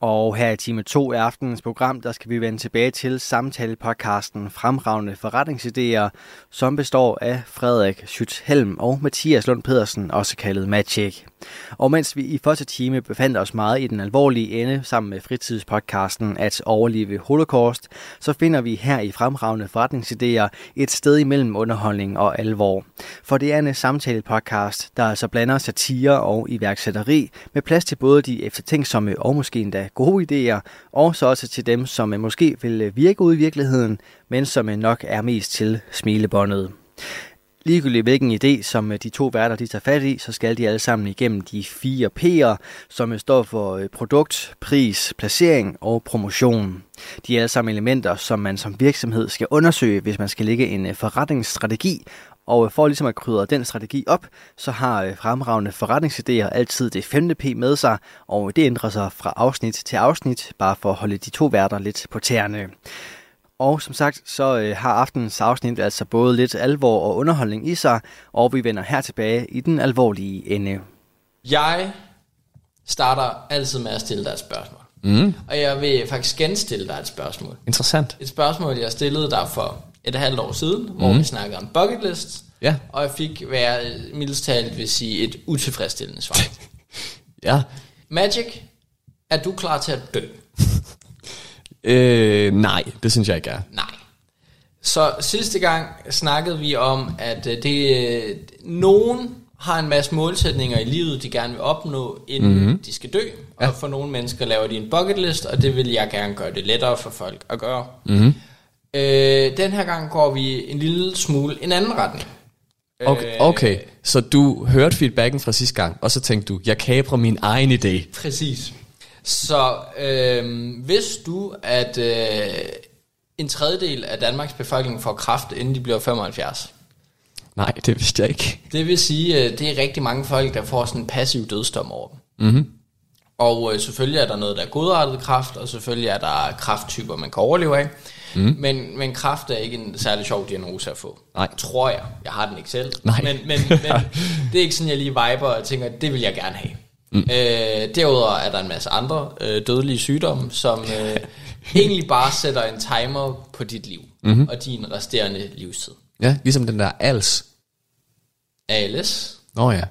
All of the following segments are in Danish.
Og her i time 2 i aftenens program, der skal vi vende tilbage til samtalepodcasten Fremragende Forretningsidéer, som består af Frederik Schütz-Helm og Mathias Lund Pedersen, også kaldet Magic. Og mens vi i første time befandt os meget i den alvorlige ende sammen med fritidspodcasten At overleve holocaust, så finder vi her i Fremragende Forretningsidéer et sted imellem underholdning og alvor. For det er en samtalepodcast, der altså blander satire og iværksætteri med plads til både de eftertænksomme og måske endda gode idéer, og så også til dem, som øh, måske vil øh, virke ud i virkeligheden, men som øh, nok er mest til smilebåndet. Ligegyldigt hvilken idé, som de to værter de tager fat i, så skal de alle sammen igennem de fire P'er, som står for produkt, pris, placering og promotion. De er alle sammen elementer, som man som virksomhed skal undersøge, hvis man skal lægge en forretningsstrategi, og for ligesom at krydre den strategi op, så har fremragende forretningsidéer altid det femte P med sig, og det ændrer sig fra afsnit til afsnit, bare for at holde de to værter lidt på tæerne. Og som sagt, så øh, har aftenens afsnit altså både lidt alvor og underholdning i sig, og vi vender her tilbage i den alvorlige ende. Jeg starter altid med at stille dig et spørgsmål. Mm. Og jeg vil faktisk genstille dig et spørgsmål. Interessant. Et spørgsmål, jeg stillede dig for et halvt år siden, mm. hvor vi snakkede om bucket list. Ja. Og jeg fik, hvad jeg mildest talt vil sige, et utilfredsstillende svar. Ja. Magic, er du klar til at dø? Øh, nej, det synes jeg ikke er. Nej. Så sidste gang snakkede vi om, at øh, det, øh, nogen har en masse målsætninger i livet, de gerne vil opnå, inden mm-hmm. de skal dø. Og Ja. for nogle mennesker laver de en bucket list, og det vil jeg gerne gøre det lettere for folk at gøre. Mm-hmm. Øh, den her gang går vi en lille smule en anden retning. Okay, okay, så du hørte feedbacken fra sidste gang, og så tænkte du, jeg kaprer min egen idé. Præcis. Så øh, hvis du, at øh, en tredjedel af Danmarks befolkning får kræft, inden de bliver 75, Nej, det vidste jeg ikke. det vil sige, at det er rigtig mange folk, der får sådan en passiv dødsdom over dem. Mm-hmm. Og øh, selvfølgelig er der noget, der er godartet kræft, og selvfølgelig er der kræfttyper, man kan overleve af. Mm. Men, men kræft er ikke en særlig sjov diagnose at få. Nej. Tror jeg. Jeg har den ikke selv. Nej. Men, men, men det er ikke sådan, jeg lige viber og tænker, det vil jeg gerne have. Mm. Øh, derudover er der en masse andre øh, dødelige sygdomme, som øh, egentlig bare sætter en timer på dit liv mm-hmm. og din resterende livstid. Ja, ligesom den der als. ALS, Nå ja.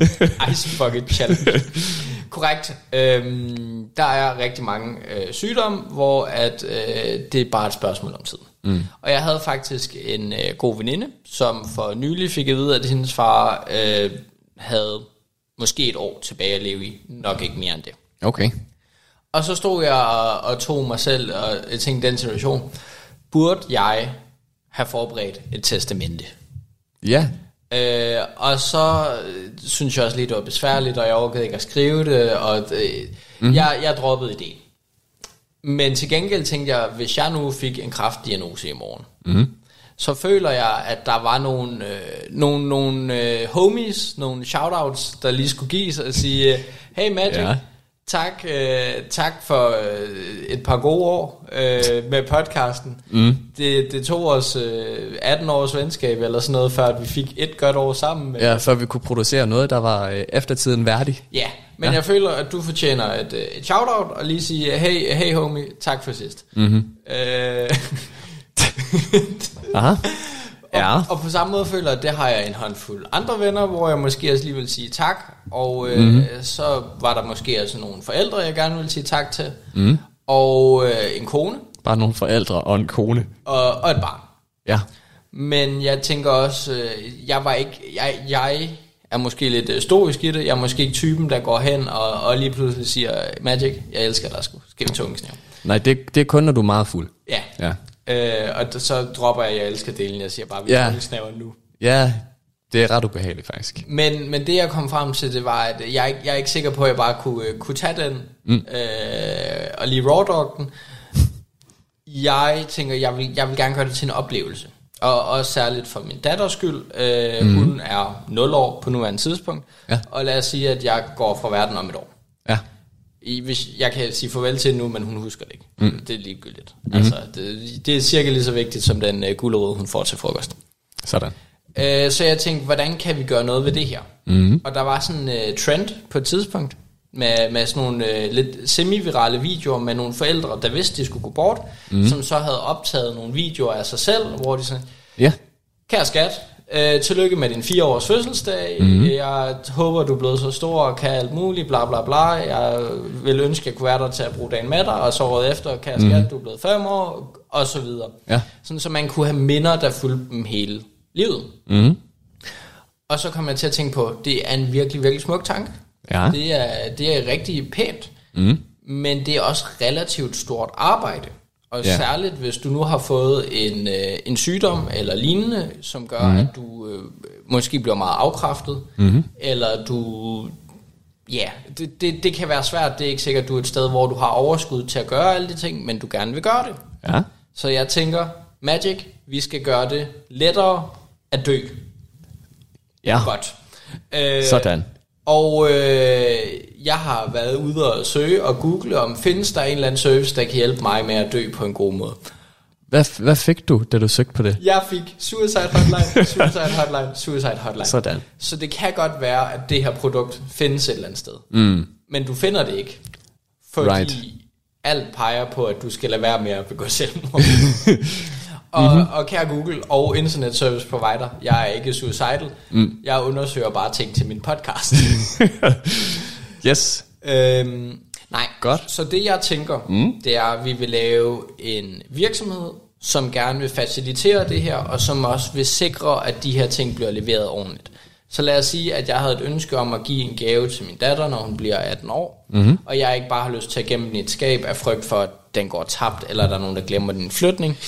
Ice Bucket Challenge. Korrekt. Øhm, der er rigtig mange øh, sygdomme, hvor at, øh, det er bare et spørgsmål om tid. Mm. Og jeg havde faktisk en øh, god veninde, som for nylig fik at vide, at hendes far øh, havde måske et år tilbage at leve i. Nok ikke mere end det. Okay. Og så stod jeg og, og tog mig selv, og jeg tænkte, den situation, burde jeg have forberedt et testamente? Ja. Øh, og så øh, synes jeg også lidt, det var besværligt, og jeg orkede ikke at skrive det, og øh, mm. jeg, jeg droppede ideen. Men til gengæld tænkte jeg, hvis jeg nu fik en kraftdiagnose i morgen, mm. så føler jeg, at der var nogle, øh, nogle, nogle øh, homies, nogle shoutouts, der lige skulle gives og sige, hey Magic, Ja. Tak, øh, tak for øh, et par gode år øh, med podcasten. Mm. Det, det tog os øh, 18 års venskab eller sådan noget, før at vi fik et godt år sammen. Ja, før vi kunne producere noget, der var øh, eftertiden værdig. Ja, men ja. jeg føler, at du fortjener et, øh, et shout-out og lige sige, hey, hey homie, tak for sidst. Mm-hmm. Øh, Aha. Ja. og, og på samme måde føler jeg, at det har jeg en håndfuld andre venner, hvor jeg måske også lige vil sige tak. Og øh, mm-hmm. så var der måske også nogle forældre, jeg gerne vil sige tak til. Mm. Og øh, en kone Bare nogle forældre og en kone. og, og et barn. Ja. Men jeg tænker også, øh, jeg var ikke, jeg, jeg er måske lidt øh, stoisk i det. Jeg er måske ikke typen, der går hen og, og lige pludselig siger, Magic, jeg elsker dig sgu. Skal vi tungesnæv? Nej, det, det er kun, når du er meget fuld. Ja. Ja. Øh, og så dropper jeg, jeg elsker delen. Jeg siger bare, vi Ja. tungesnæver nu. Ja, det er ret ubehageligt faktisk. Men, men det jeg kom frem til, det var, at jeg, jeg er ikke sikker på, at jeg bare kunne, øh, kunne tage den mm. øh, og lige raw den. Jeg tænker, jeg vil, jeg vil gerne gøre det til en oplevelse. Og også særligt for min datters skyld. Øh, mm. Hun er 0 år på nuværende tidspunkt. Ja. Og lad os sige, at jeg går fra verden om et år. I, hvis jeg kan sige farvel til nu, men hun husker det ikke. Mm. Det er ligegyldigt. Mm. Altså, det, det er cirka lige så vigtigt som den uh, gulerod, hun får til frokost. Sådan. Uh, så jeg tænkte, hvordan kan vi gøre noget ved det her? Mm. Og der var sådan en uh, trend på et tidspunkt, med, med sådan nogle uh, lidt semi-virale videoer med nogle forældre, der vidste, de skulle gå bort, mm. som så havde optaget nogle videoer af sig selv, hvor de sådan, Ja. Kære skat, øh, tillykke med din fire års fødselsdag. Mm-hmm. Jeg håber, du er blevet så stor og kan alt muligt, bla bla bla. Jeg vil ønske, at jeg kunne være der til at bruge dagen med dig, og så året efter, kære skat, mm-hmm. du er blevet fem år, og så videre. Ja. Sådan, så man kunne have minder, der fulgte dem hele livet. Mm. Og så kom jeg til at tænke på, det er en virkelig, virkelig smuk tanke. Ja. Det er, det er rigtig pænt. Mm. Men det er også relativt stort arbejde. Og Ja. særligt, hvis du nu har fået en, øh, en sygdom eller lignende, som gør, mm. at du øh, måske bliver meget afkræftet, mm. eller du... Ja, det, det, det kan være svært. Det er ikke sikkert, at du er et sted, hvor du har overskud til at gøre alle de ting, men du gerne vil gøre det. Ja. Så jeg tænker, Magic, vi skal gøre det lettere at dø. Ja. Godt. Øh, Sådan. Og øh, jeg har været ude og søge og google, om findes der en eller anden service, der kan hjælpe mig med at dø på en god måde. Hvad, hvad fik du, da du søgte på det? Jeg fik Suicide Hotline, Suicide Hotline, Suicide Hotline. Sådan. Så det kan godt være, at det her produkt findes et eller andet sted. Mm. Men du finder det ikke. Fordi Right. alt peger på, at du skal lade være med at begå selvmord. og, mm-hmm. og kære Google og Internet Service Provider, jeg er ikke suicidal. Mm. Jeg undersøger bare ting til min podcast. Yes. Øhm, nej, Godt. så det jeg tænker, mm. det er, at vi vil lave en virksomhed, som gerne vil facilitere det her, og som også vil sikre, at de her ting bliver leveret ordentligt. Så lad os sige, at jeg havde et ønske om at give en gave til min datter, når hun bliver 18 år, mm-hmm. og jeg ikke bare har lyst til at gemme den i et skab af frygt for, at den går tabt, eller der er nogen, der glemmer en flytning.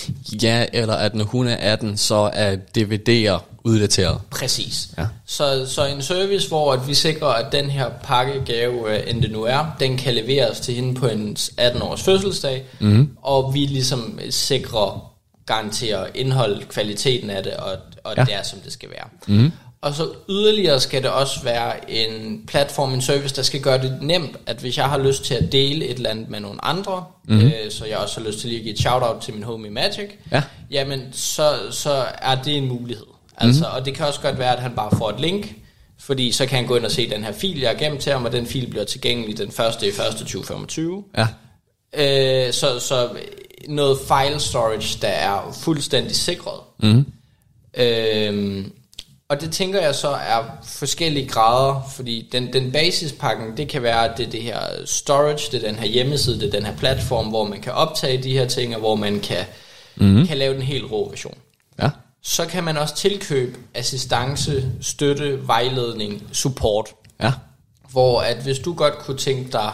Ja, eller at når hun er 18, så er DVD'er uddateret. Præcis. Ja. Så, så en service, hvor at vi sikrer, at den her pakkegave, øh, end det nu er, den kan leveres til hende på en 18-års fødselsdag, mm. og vi ligesom sikrer, garanterer indholdet, kvaliteten af det, og, og ja. det er, som det skal være. Mm. Og så yderligere skal det også være en platform, en service, der skal gøre det nemt, at hvis jeg har lyst til at dele et eller andet med nogle andre, mm. øh, så jeg også har lyst til lige at give et shout-out til min homie Magic, Ja. jamen så, så er det en mulighed. Altså, mm. Og det kan også godt være, at han bare får et link, fordi så kan han gå ind og se den her fil, jeg har gemt til ham, og den fil bliver tilgængelig den 1. i 1. 2025. Ja. Øh, så, så noget file storage, der er fuldstændig sikret. Mm. Øh, og det tænker jeg så er forskellige grader, fordi den, den basispakken, det kan være, at det er det her storage, det er den her hjemmeside, det er den her platform, hvor man kan optage de her ting, og hvor man kan, mm. kan lave den helt rå version. Ja. Så kan man også tilkøbe assistance, støtte, vejledning, support. Ja. Hvor at hvis du godt kunne tænke dig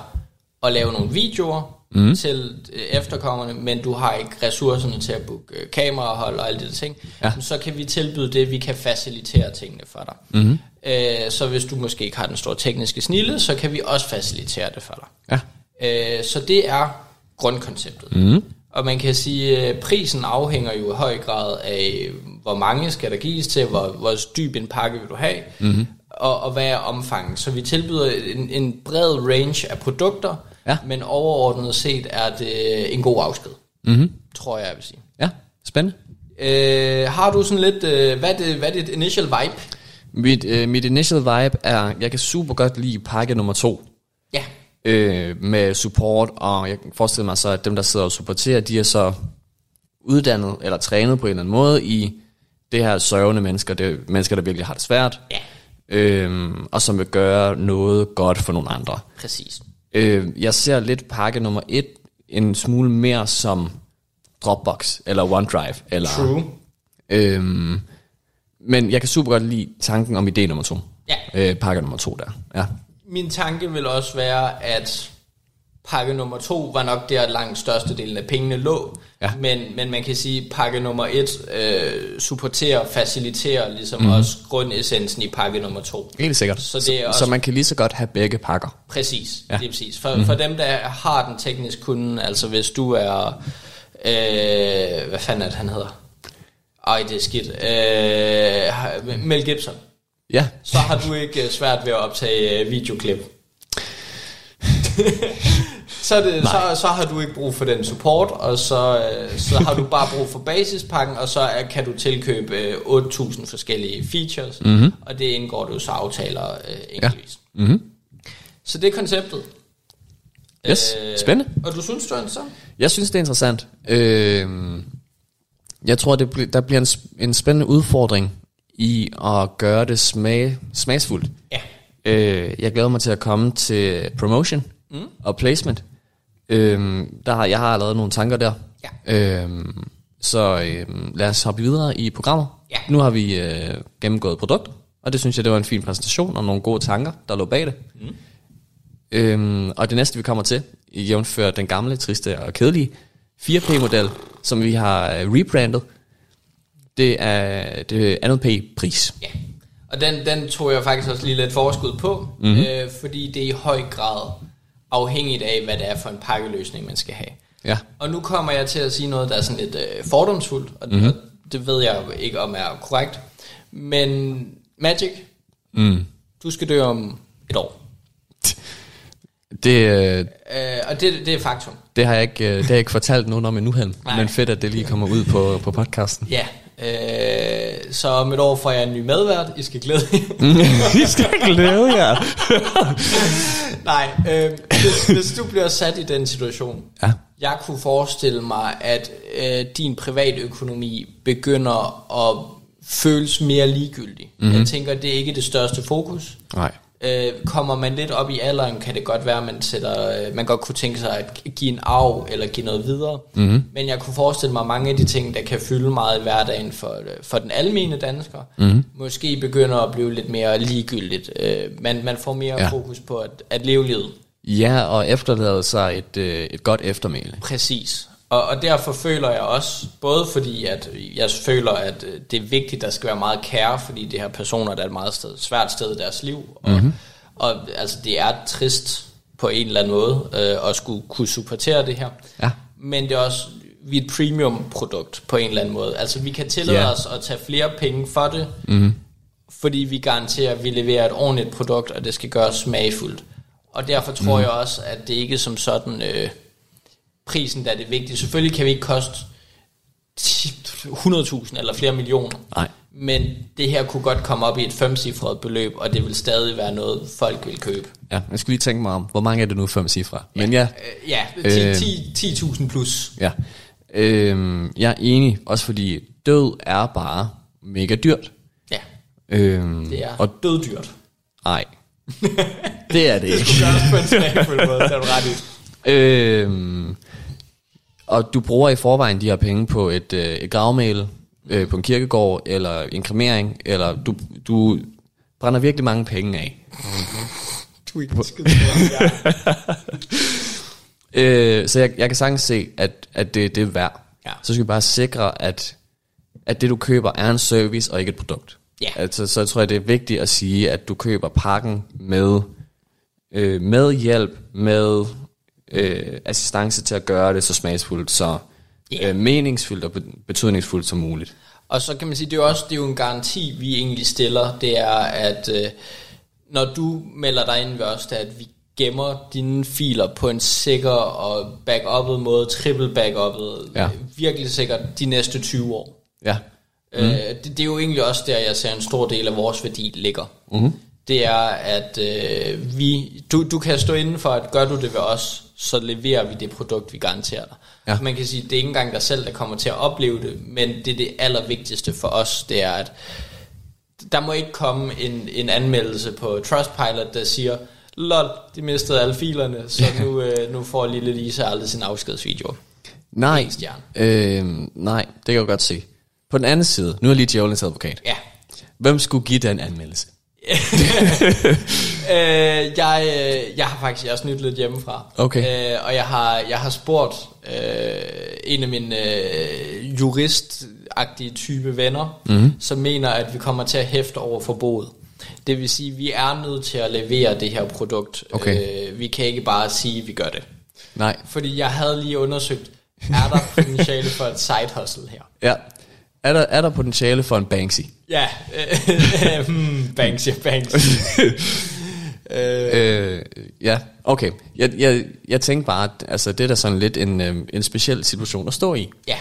at lave nogle videoer mm. til øh, efterkommerne, men du har ikke ressourcerne til at booke øh, kamerahold og alle de der ting, Ja. så kan vi tilbyde det, vi kan facilitere tingene for dig. Mm. Øh, så hvis du måske ikke har den store tekniske snille, så kan vi også facilitere det for dig. Ja. Øh, så det er grundkonceptet. Mm. Og man kan sige, at prisen afhænger jo i høj grad af, hvor mange skal der gives til, hvor, hvor dyb en pakke vil du have, mm-hmm. og, og hvad er omfanget. Så vi tilbyder en, en bred range af produkter, Ja. men overordnet set er det en god afsked, Mm-hmm. tror jeg, jeg vil sige. Ja, spændende. Øh, har du sådan lidt, øh, hvad, er det, hvad er dit initial vibe? Mit, øh, mit initial vibe er, jeg kan super godt lide pakke nummer to. Ja, øh, med support, og jeg kan forestille mig så, at dem, der sidder og supporterer, de er så uddannet eller trænet på en eller anden måde i det her sørgende mennesker, det er mennesker, der virkelig har det svært, ja, øhm, og som vil gøre noget godt for nogle andre. præcis. Øh, jeg ser lidt pakke nummer et en smule mere som Dropbox, eller OneDrive, eller... True. Øhm, men jeg kan super godt lide tanken om idé nummer to. Ja. Øh, pakke nummer to der, ja. Min tanke vil også være, at pakke nummer to var nok der langt størstedelen af pengene lå. Ja. Men, men man kan sige, at pakke nummer et øh, supporterer, faciliterer ligesom mm. også grundessensen i pakke nummer to. Helt sikkert. Så det er så, også- så man kan lige så godt have begge pakker. Præcis, Ja. det er præcis. For, mm. for dem, der har den teknisk kunde, altså hvis du er, øh, hvad fanden er det, han hedder? Ej, det er skidt. Øh, Mel Gibson. Ja, Så har du ikke øh, svært ved at optage øh, videoklip. så, er det, så, så har du ikke brug for den support, og så, øh, så har du bare brug for basispakken, og så er, kan du tilkøbe øh, 8.000 forskellige features, mm-hmm. og det indgår du så aftaler øh, enkeltvis. Ja. Mm-hmm. Så det er konceptet. Yes, spændende. Og du synes, du er så? Jeg synes, det er interessant. Øh, jeg tror, det bl- der bliver en, sp- en spændende udfordring i at gøre det smag, smagsfuldt. Ja. Øh, jeg glæder mig til at komme til promotion mm. og placement. Øh, der har, jeg har allerede nogle tanker der. Ja. Øh, så øh, lad os hoppe videre i programmet. Ja. Nu har vi øh, gennemgået produkter, og det synes jeg, det var en fin præsentation og nogle gode tanker, der lå bag det. Mm. Øhm, og det næste, vi kommer til, i jævnfør den gamle, triste og kedelige 4P-model, som vi har øh, rebrandet, det er det andet P-pris. Ja. Og den, den tog jeg faktisk også lige lidt forskud på, mm-hmm. øh, fordi det er i høj grad afhængigt af, hvad det er for en pakkeløsning, man skal have. Ja. Og nu kommer jeg til at sige noget, der er sådan lidt øh, fordomsfuldt, og mm-hmm. det ved jeg ikke, om er korrekt. Men Magic, Mm. du skal dø om et år. Det, øh, Øh, og det, det er faktum. det, har jeg ikke, øh, det har jeg ikke fortalt nogen om endnu, hen. Men fedt, at det lige kommer ud på, på podcasten. Ja. Øh, så om et år får jeg en ny medvært. I skal glæde jer. I skal glæde jer. Nej, øh, hvis, hvis du bliver sat i den situation, Ja. jeg kunne forestille mig, at øh, din privatøkonomi begynder at føles mere ligegyldig. Mm-hmm. Jeg tænker, det er ikke det største fokus. Nej. Øh, kommer man lidt op i alderen, kan det godt være, at man, sætter, øh, man godt kunne tænke sig at give en arv eller give noget videre. Mm-hmm. Men jeg kunne forestille mig, at mange af de ting, der kan fylde meget i hverdagen for, øh, for den almene dansker, mm-hmm. måske begynder at blive lidt mere ligegyldigt. Øh, man, man får mere Ja. ja. fokus på at, at leve livet. Ja, og efterlade sig et, øh, et godt eftermæle. Præcis. Og, og derfor føler jeg også, både fordi at jeg føler, at øh, det er vigtigt, at der skal være meget kære, fordi det her personer, der er et meget sted, svært sted i deres liv. Og, mm-hmm. og altså, det er trist på en eller anden måde øh, at skulle kunne supportere det her. Ja. Men det er også, vi er et premium produkt på en eller anden måde. Altså vi kan tillade yeah. os at tage flere penge for det, mm-hmm. fordi vi garanterer, at vi leverer et ordentligt produkt, og det skal gøres smagfuldt. Og derfor tror mm. jeg også, at det ikke som sådan... Øh, prisen, der er det vigtige. Selvfølgelig kan vi ikke koste 10 100.000 eller flere millioner. Nej. Men det her kunne godt komme op i et femcifret beløb, og det vil stadig være noget, folk vil købe. Ja, jeg skulle lige tænke mig om, hvor mange er det nu fem cifre? Men ja, Øh, ja, 10 Øh. 10 10.000 plus. ja. Øhm, jeg er enig, også fordi død er bare mega dyrt. Ja, Øhm, det er Og og døddyrt. nej, det er det Det ikke. skulle gøres på en smagfuld måde, det er du ret i. Øhm, og du bruger i forvejen de her penge på et, øh, et gravmæl, øh, på en kirkegård, eller en kremering, eller du, du brænder virkelig mange penge af. Du er ikke. Øh, så jeg, jeg kan sagtens se, at, at det, det er værd. Ja. Så skal vi bare sikre, at, at det du køber er en service og ikke et produkt. Ja. Altså, så tror jeg, det er vigtigt at sige, at du køber pakken med, øh, med hjælp, med øh, assistance til at gøre det så smagsfuldt, så Ja. øh, meningsfyldt og be- betydningsfuldt som muligt. Og så kan man sige, det er jo også det er jo en garanti, vi egentlig stiller, det er, at øh, når du melder dig ind ved os, det er, at vi gemmer dine filer på en sikker og backuppet måde, triple backuppet, Ja. virkelig sikkert de næste 20 år. Ja. Mm. Øh, det, det er jo egentlig også der, jeg ser en stor del af vores værdi ligger. Mm. Det er, at øh, vi, du, du kan stå inden for, at gør du det ved os, så leverer vi det produkt, vi garanterer dig. Ja. Man kan sige, det er ikke engang dig selv, der kommer til at opleve det, men det er det allervigtigste for os, det er, at der må ikke komme en, en anmeldelse på Trustpilot, der siger, lol, de mistede alle filerne, så nu, øh, nu får lille Lisa aldrig sin afskedsvideo. Nej, øh, nej, det kan jeg godt se. På den anden side, nu er lige djævelens advokat. Ja. Hvem skulle give den anmeldelse? øh, jeg, øh, jeg har faktisk jeg har snydt lidt hjemmefra. Okay. Øh, og jeg har, jeg har spurgt øh, en af mine øh, juristagtige type venner, mm. som mener, at vi kommer til at hæfte over forbodet. Det vil sige, at vi er nødt til at levere det her produkt. Okay. Øh, vi kan ikke bare sige, at vi gør det. Nej. Fordi jeg havde lige undersøgt, er der potentiale for et side hustle her? Ja. Er der, er der potentiale for en Banksy? Ja, øh, hmm, Banks, ja, Banks. Øh, ja, okay. Jeg, jeg, jeg tænkte bare, at altså, det er da sådan lidt en, øh, en speciel situation at stå i. Ja,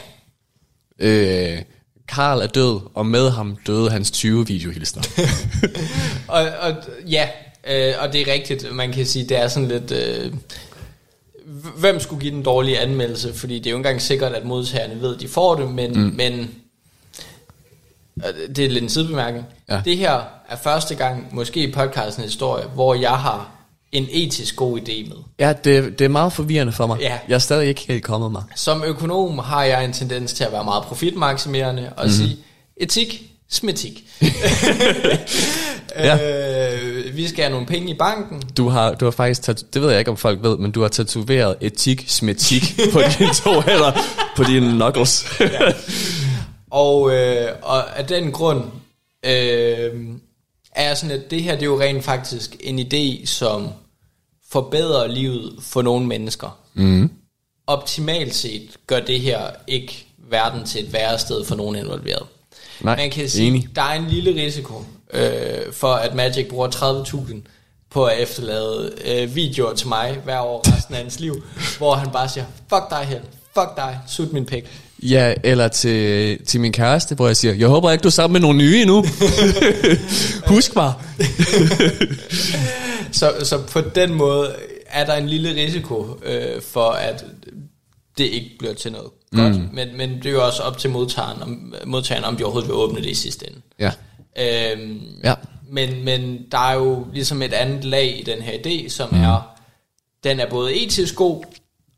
Øh, Karl er død, og med ham døde hans 20 videohilsner. og, og ja, øh, og det er rigtigt. Man kan sige, det er sådan lidt... Øh, hvem skulle give den dårlige anmeldelse? Fordi det er jo ikke engang sikkert, at modtagerne ved, at de får det, men, mm. men øh, det er lidt en sidebemærkning. Ja. Det her er første gang, måske i podcastens historie, hvor jeg har en etisk god idé med. ja, det, det er meget forvirrende for mig. Ja. Jeg er stadig ikke helt kommet mig. Som økonom har jeg en tendens til at være meget profitmaksimerende og mm. sige, etik, smetik. øh, vi skal have nogle penge i banken. Du har, du har faktisk, det ved jeg ikke om folk ved, men du har tatoveret etik, smetik på dine to hænder, på dine knuckles. Og, øh, og af den grund øh, er sådan, at det her det er jo rent faktisk en idé, som forbedrer livet for nogle mennesker. Mm. Optimalt set gør det her ikke verden til et værre sted for nogen involveret. Nej, Man kan sige, enig. der er en lille risiko øh, for, at Magic bruger 30.000 på at efterlade øh, videoer til mig hver år resten af hans liv, hvor han bare siger, fuck dig her, fuck dig, sut min pik. Ja, eller til, til min kæreste, hvor jeg siger, jeg håber ikke, du er sammen med nogle nye endnu. Husk mig. Så, så på den måde er der en lille risiko øh, for, at det ikke bliver til noget godt. Mm. Men, men det er jo også op til modtageren, om, modtageren, om de overhovedet vil åbne det i sidste ende. Ja. Øhm, Ja. men, men der er jo ligesom et andet lag i den her idé, som mm. er, den er både etisk god,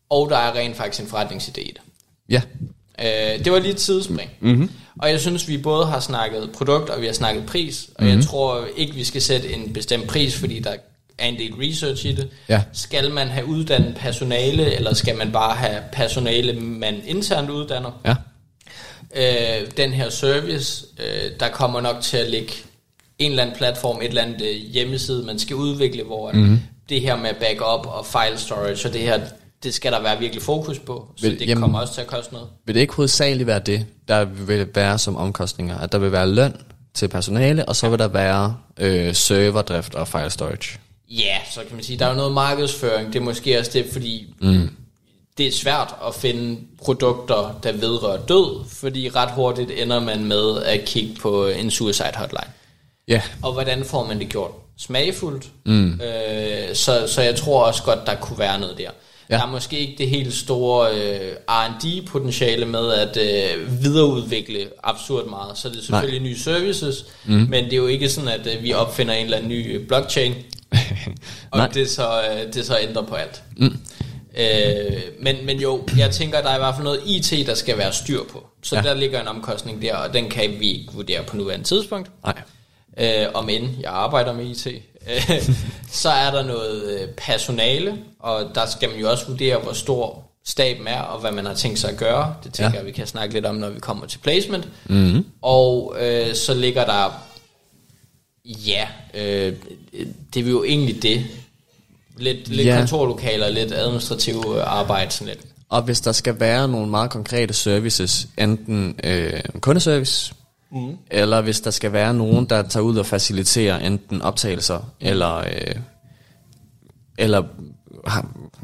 og der er rent faktisk en forretningsidé i det. Ja. Øh, det var lige et sidespring. Mm-hmm. Og jeg synes, vi både har snakket produkt, og vi har snakket pris. Og mm-hmm. jeg tror ikke, vi skal sætte en bestemt pris, fordi der er en del research i det. Ja. Skal man have uddannet personale, eller skal man bare have personale, man internt uddanner? Ja. øh, den her service, øh, der kommer nok til at ligge en eller anden platform, et eller andet øh, hjemmeside, man skal udvikle, hvor mm-hmm. det her med backup og file storage, og det her, det skal der være virkelig fokus på, så Vil- det jamen- kommer også til at koste noget. Vil det ikke hovedsageligt være det, der vil være som omkostninger? At der vil være løn til personale, og så vil der være øh, serverdrift og file storage. Ja, så kan man sige, der er jo noget markedsføring, det er måske også det, fordi mm. det er svært at finde produkter, der vedrører død, fordi ret hurtigt ender man med at kigge på en suicide hotline. Ja. Og hvordan får man det gjort smagfuldt? Mm. Øh, så, så jeg tror også godt, der kunne være noget der. Ja. Der er måske ikke det helt store øh, R&D-potentiale med at øh, videreudvikle absurd meget. Så det er selvfølgelig Nej. nye services, mm. men det er jo ikke sådan, at øh, vi opfinder en eller anden ny øh, blockchain, og det så, øh, det så ændrer på alt. Mm. Øh, men, men jo, jeg tænker, der er i hvert fald noget IT, der skal være styr på. Så Ja. der ligger en omkostning der, og den kan vi ikke vurdere på nuværende tidspunkt Nej. øh, om end jeg arbejder med IT, så er der noget øh, personale, og der skal man jo også vurdere, hvor stor staben er, og hvad man har tænkt sig at gøre. Det tænker Ja. jeg, vi kan snakke lidt om, når vi kommer til placement. Mm-hmm. Og øh, så ligger der, ja, øh, det er jo egentlig det. Lidt, lidt Ja. kontorlokaler, lidt administrativ øh, arbejde, sådan lidt. Og hvis der skal være nogle meget konkrete services, enten øh, kundeservice, mm. eller hvis der skal være nogen, der tager ud og faciliterer enten optagelser, eller, øh, eller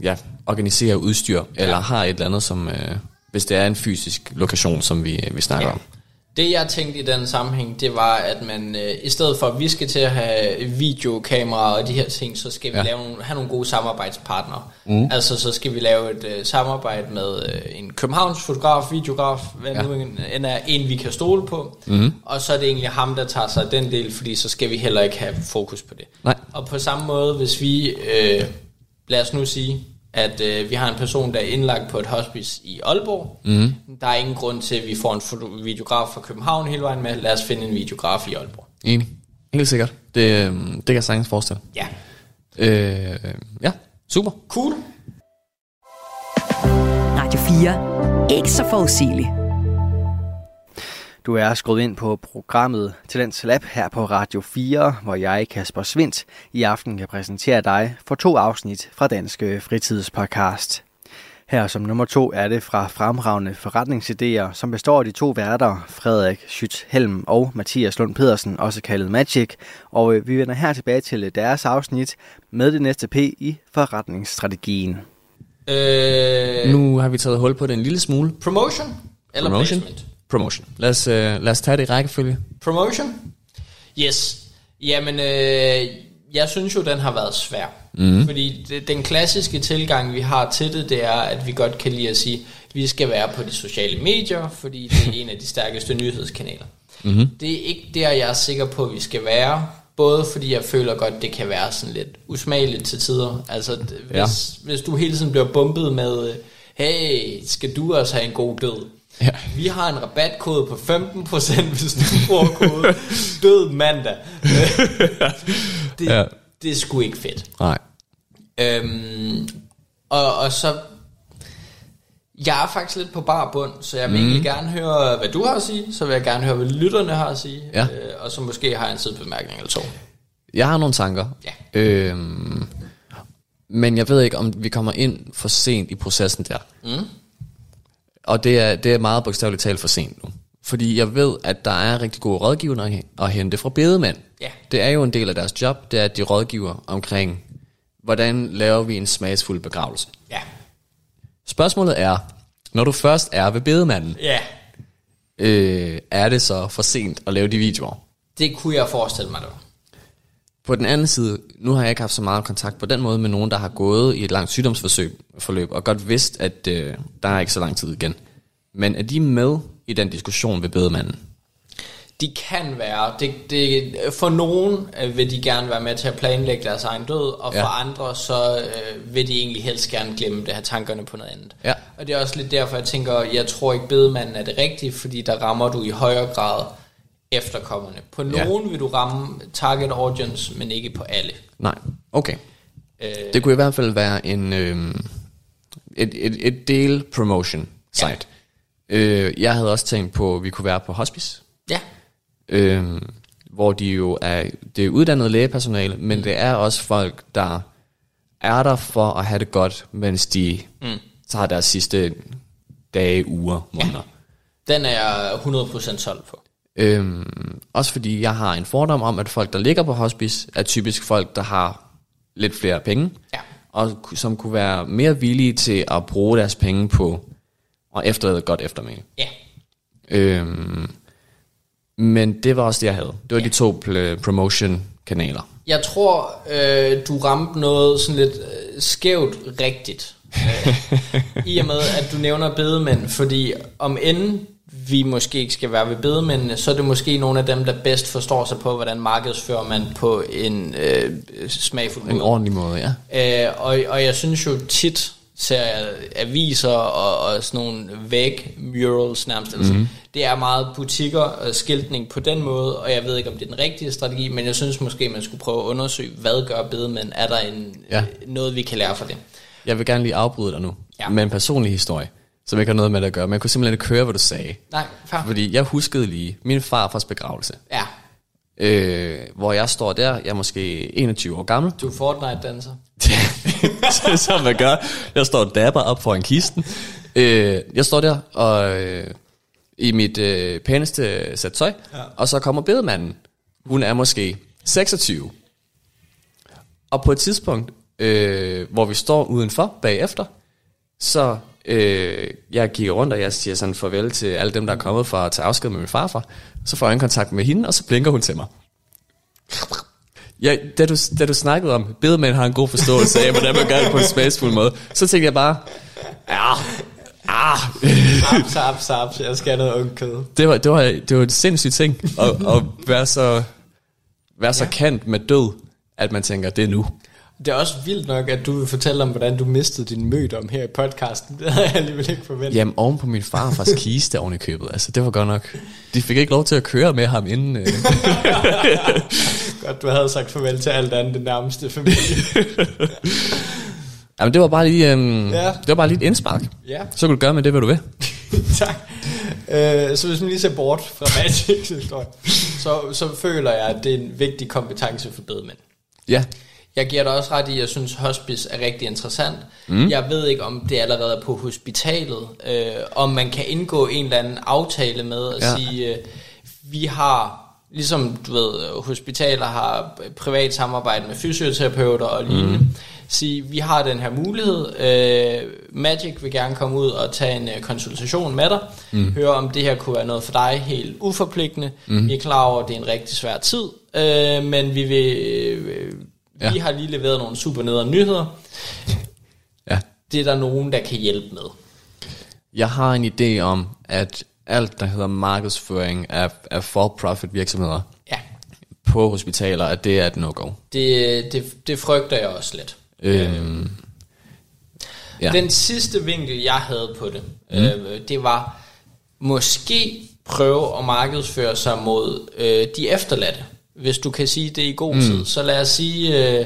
ja, organiserer udstyr, ja. eller har et eller andet, som, øh, hvis det er en fysisk lokation, som vi, vi snakker ja. om. Det jeg tænkte i den sammenhæng, det var, at man øh, i stedet for, at vi skal til at have videokameraer og de her ting, så skal vi Ja. lave nogle, have nogle gode samarbejdspartnere. Mm. Altså så skal vi lave et øh, samarbejde med øh, en Københavns fotograf, videograf, hvad Ja. nu en, en er en, vi kan stole på. Mm. Og så er det egentlig ham, der tager sig den del, fordi så skal vi heller ikke have fokus på det. Nej. Og på samme måde, hvis vi, øh, lad os nu sige, at øh, vi har en person, der er indlagt på et hospice i Aalborg. Mm. Der er ingen grund til, at vi får en videograf fra København hele vejen med. Lad os finde en videograf i Aalborg. Enig. Helt sikkert. Det, øh, det kan jeg sagtens forestille. Ja. Øh, ja, super. Cool. Radio 4. Ikke så forudsigeligt. Du er skruet ind på programmet Talents Lab her på Radio 4, hvor jeg, Kasper Svindt, i aften kan præsentere dig for to afsnit fra Danske Fritidspodcast. Her som nummer to er det fra Fremragende Forretningsidéer, som består af de to værter, Frederik Schütz Helm og Mathias Lund Pedersen, også kaldet Magic. Og øh, vi vender her tilbage til deres afsnit med det næste P i forretningsstrategien. Øh, Nu har vi taget hul på det en lille smule. promotion eller Promotion? placement? Promotion. Lad os, øh, lad os tage det i rækkefølge. Promotion? Yes. Jamen, øh, jeg synes jo, den har været svær. Mm. Fordi det, den klassiske tilgang, vi har til det, det er, at vi godt kan lide at sige, at vi skal være på de sociale medier, fordi det er en af de stærkeste nyhedskanaler. Mm-hmm. Det er ikke der, jeg er sikker på, at vi skal være. Både fordi jeg føler godt, det kan være sådan lidt usmageligt til tider. Altså, hvis, Ja. hvis du hele tiden bliver bumpet med, øh, hey, skal du også have en god død? Ja. Vi har en rabatkode på 15%, hvis du bruger kode død mandag. det, Ja. det er sgu ikke fedt. Nej. Øhm, og, og så... Jeg er faktisk lidt på bar bund, så jeg vil mm. egentlig gerne høre, hvad du har at sige. Så vil jeg gerne høre, hvad lytterne har at sige. Ja. Øh, og så måske har jeg en sidebemærkning eller to. Jeg har nogle tanker. Ja. Øhm, men jeg ved ikke, om vi kommer ind for sent i processen der. Mm. Og det er, det er meget bogstaveligt talt for sent nu. Fordi jeg ved, at der er rigtig gode rådgivere at he- at hente fra bedemænd. Ja. Det er jo en del af deres job, det er, at de rådgiver omkring, hvordan laver vi en smagsfuld begravelse. Ja. Spørgsmålet er, når du først er ved bedemanden, Ja. øh, er det så for sent at lave de videoer? Det kunne jeg forestille mig, det var. På den anden side, nu har jeg ikke haft så meget kontakt på den måde med nogen, der har gået i et langt sygdomsforløb forløb, og godt vidst, at øh, der er ikke så lang tid igen. Men er de med i den diskussion ved bedemanden? De kan være. Det, det, for nogen øh, vil de gerne være med til at planlægge deres egen død, og for Ja. andre så øh, vil de egentlig helst gerne glemme det, have tankerne på noget andet. Ja. Og det er også lidt derfor, jeg tænker, jeg tror ikke bedemanden er det rigtige, fordi der rammer du i højere grad efterkommerne. På Ja. nogen vil du ramme target audience, men ikke på alle. Nej, okay. Øh, Det kunne i hvert fald være en, øh, et, et, et del promotion site. Ja. Øh, jeg havde også tænkt på, at vi kunne være på hospice, ja, øh, hvor de jo er, det er uddannet lægepersonale, men det er også folk, der er der for at have det godt, mens de mm. tager deres sidste dage, uger, måneder. den er jeg 100% solgt på. Øhm, også fordi jeg har en fordom om, at folk, der ligger på hospice, er typisk folk, der har lidt flere penge, Ja. og som kunne være mere villige til at bruge deres penge på at efterlade godt eftermæle. Ja, Øhm, men det var også det, jeg havde. Det var ja. de to promotion-kanaler. Jeg tror, øh, du ramte noget sådan lidt øh, skævt rigtigt. Øh, I og med, at du nævner bedemænd, fordi om end vi måske ikke skal være ved bedemændene, så er det måske nogle af dem, der bedst forstår sig på, hvordan markedsfører man på en øh, smagfuld En måde. ordentlig måde, ja. Øh, og, og jeg synes jo tit, ser jeg aviser og, og sådan nogle væg-murals nærmest. Altså, Mhm. mm. Det er meget butikker og skiltning på den måde, og jeg ved ikke, om det er den rigtige strategi, men jeg synes måske, man skulle prøve at undersøge, hvad gør bedemænd? Er der en, Ja. noget, vi kan lære fra det? Jeg vil gerne lige afbryde dig nu Ja. med en personlig historie, som ikke har noget med det at gøre. Jeg kunne simpelthen ikke høre, hvad du sagde. Nej, fair. Fordi jeg huskede lige min farfars begravelse. Ja, Øh, hvor jeg står der, jeg er måske 21 år gammel. du er Fortnite-danser. Så- som man gør. Jeg står og dabber op foran kisten. Øh, jeg står der og øh, i mit øh, pæneste sæt tøj, ja. og så kommer bedemanden. Hun er måske 26. Og på et tidspunkt, øh, hvor vi står udenfor bagefter, så øh, jeg kigger rundt, og jeg siger sådan farvel til alle dem, der er kommet for at tage afsked med min farfar. Så får jeg en kontakt med hende, og så blinker hun til mig. Ja, da, du, da du snakkede om, bedemænd har en god forståelse af, hvordan man gør det på en smagsfuld måde, så tænkte jeg bare, ja, ah, Saps, saps, saps, jeg skal have noget ung kød. det var, det var, det var en sindssyg ting, at, at være så, være så kant med død, at man tænker, det er nu. Det er også vildt nok, at du vil fortælle om, hvordan du mistede din mødom her i podcasten. Det havde jeg alligevel ikke forventet. Jamen, oven på min farfars kiste oven i købet, altså det var godt nok. De fik ikke lov til at køre med ham inden. Øh. Godt, du havde sagt farvel til alt andet, det nærmeste familie. Jamen, det var bare lige, øhm, Ja. det var bare lige et indspark. Ja. Så kan du gøre med det, hvad du vil. tak. Øh, så hvis man lige ser bort fra historie, så, så føler jeg, at det er en vigtig kompetence for bedemænd. Ja, Jeg giver dig også ret i, at jeg synes, hospice er rigtig interessant. Mm. Jeg ved ikke, om det allerede er på hospitalet, øh, om man kan indgå en eller anden aftale med at Ja. sige, øh, vi har, ligesom du ved, hospitaler har privat samarbejde med fysioterapeuter og lignende, mm. sige, vi har den her mulighed, øh, Magic vil gerne komme ud og tage en øh, konsultation med dig, mm. høre om det her kunne være noget for dig, helt uforpligtende. Mm. Vi er klar over, at det er en rigtig svær tid, øh, men vi vil... Øh, Ja. vi har lige leveret nogle super nedere nyheder. Ja. Det er der nogen, der kan hjælpe med. Jeg har en idé om, at alt, der hedder markedsføring af, af for-profit virksomheder Ja, på hospitaler, at det er et no-go. det, det, det frygter jeg også lidt. Øhm, ja. Den sidste vinkel, jeg havde på det, mm. øh, det var måske prøve at markedsføre sig mod øh, de efterladte. Hvis du kan sige det i god mm. tid. Så lad os sige, øh,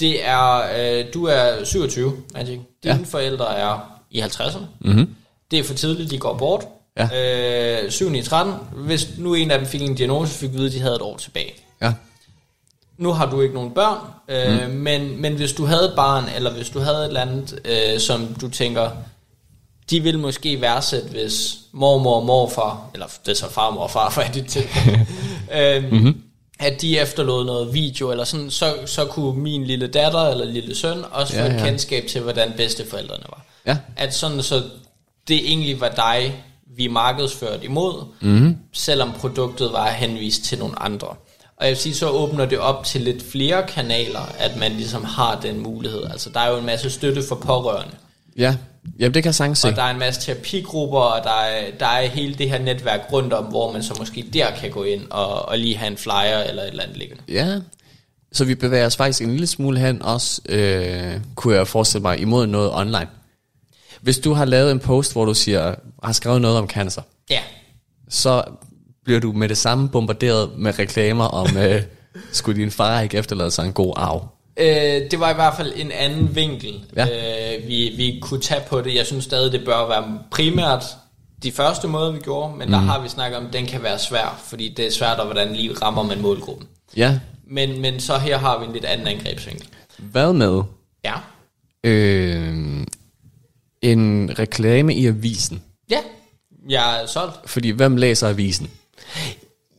det er, øh, du er 27, Magic. Dine ja. forældre er i 50'erne. Mm-hmm. Det er for tidligt, de går bort. Ja. Øh, 7 i 13. Hvis nu en af dem fik en diagnose, fik vi vide, at de havde et år tilbage. ja. Nu har du ikke nogen børn, øh, mm. men, men hvis du havde et barn, eller hvis du havde et eller andet, øh, som du tænker, de vil måske værdsætte, hvis mormor og morfar, eller det er så farmor og farfar i dit tilfælde, øh, mm-hmm. at de efterlod noget video, eller sådan, så, så kunne min lille datter eller lille søn også Ja, få et ja. kendskab til, hvordan bedsteforældrene var. Ja. At sådan, så det egentlig var dig, vi markedsførte imod, mm-hmm. selvom produktet var henvist til nogle andre. Og jeg vil sige, så åbner det op til lidt flere kanaler, at man ligesom har den mulighed. Altså, der er jo en masse støtte for pårørende. Ja. Jamen, det kan jeg sagtens se. Og der er en masse terapigrupper, og der er, der er hele det her netværk rundt om, hvor man så måske der kan gå ind og, og lige have en flyer eller et eller andet liggende. Ja. Så vi bevæger os faktisk en lille smule hen også, øh, kunne jeg forestille mig, imod noget online. Hvis du har lavet en post, hvor du siger, har skrevet noget om cancer, Ja, så bliver du med det samme bombarderet med reklamer om, øh, skulle din far ikke efterlade sig en god arv? Øh, det var i hvert fald en anden vinkel, Ja. øh, vi, vi kunne tage på det. Jeg synes stadig, det bør være primært de første måder, vi gjorde, men mm. der har vi snakket om, at den kan være svær, fordi det er svært, at hvordan lige rammer man målgruppen. Ja. Men, men så her har vi en lidt anden angrebsvinkel. Hvad med Ja. øh, en reklame i avisen? Ja, jeg er solgt. Fordi hvem læser avisen?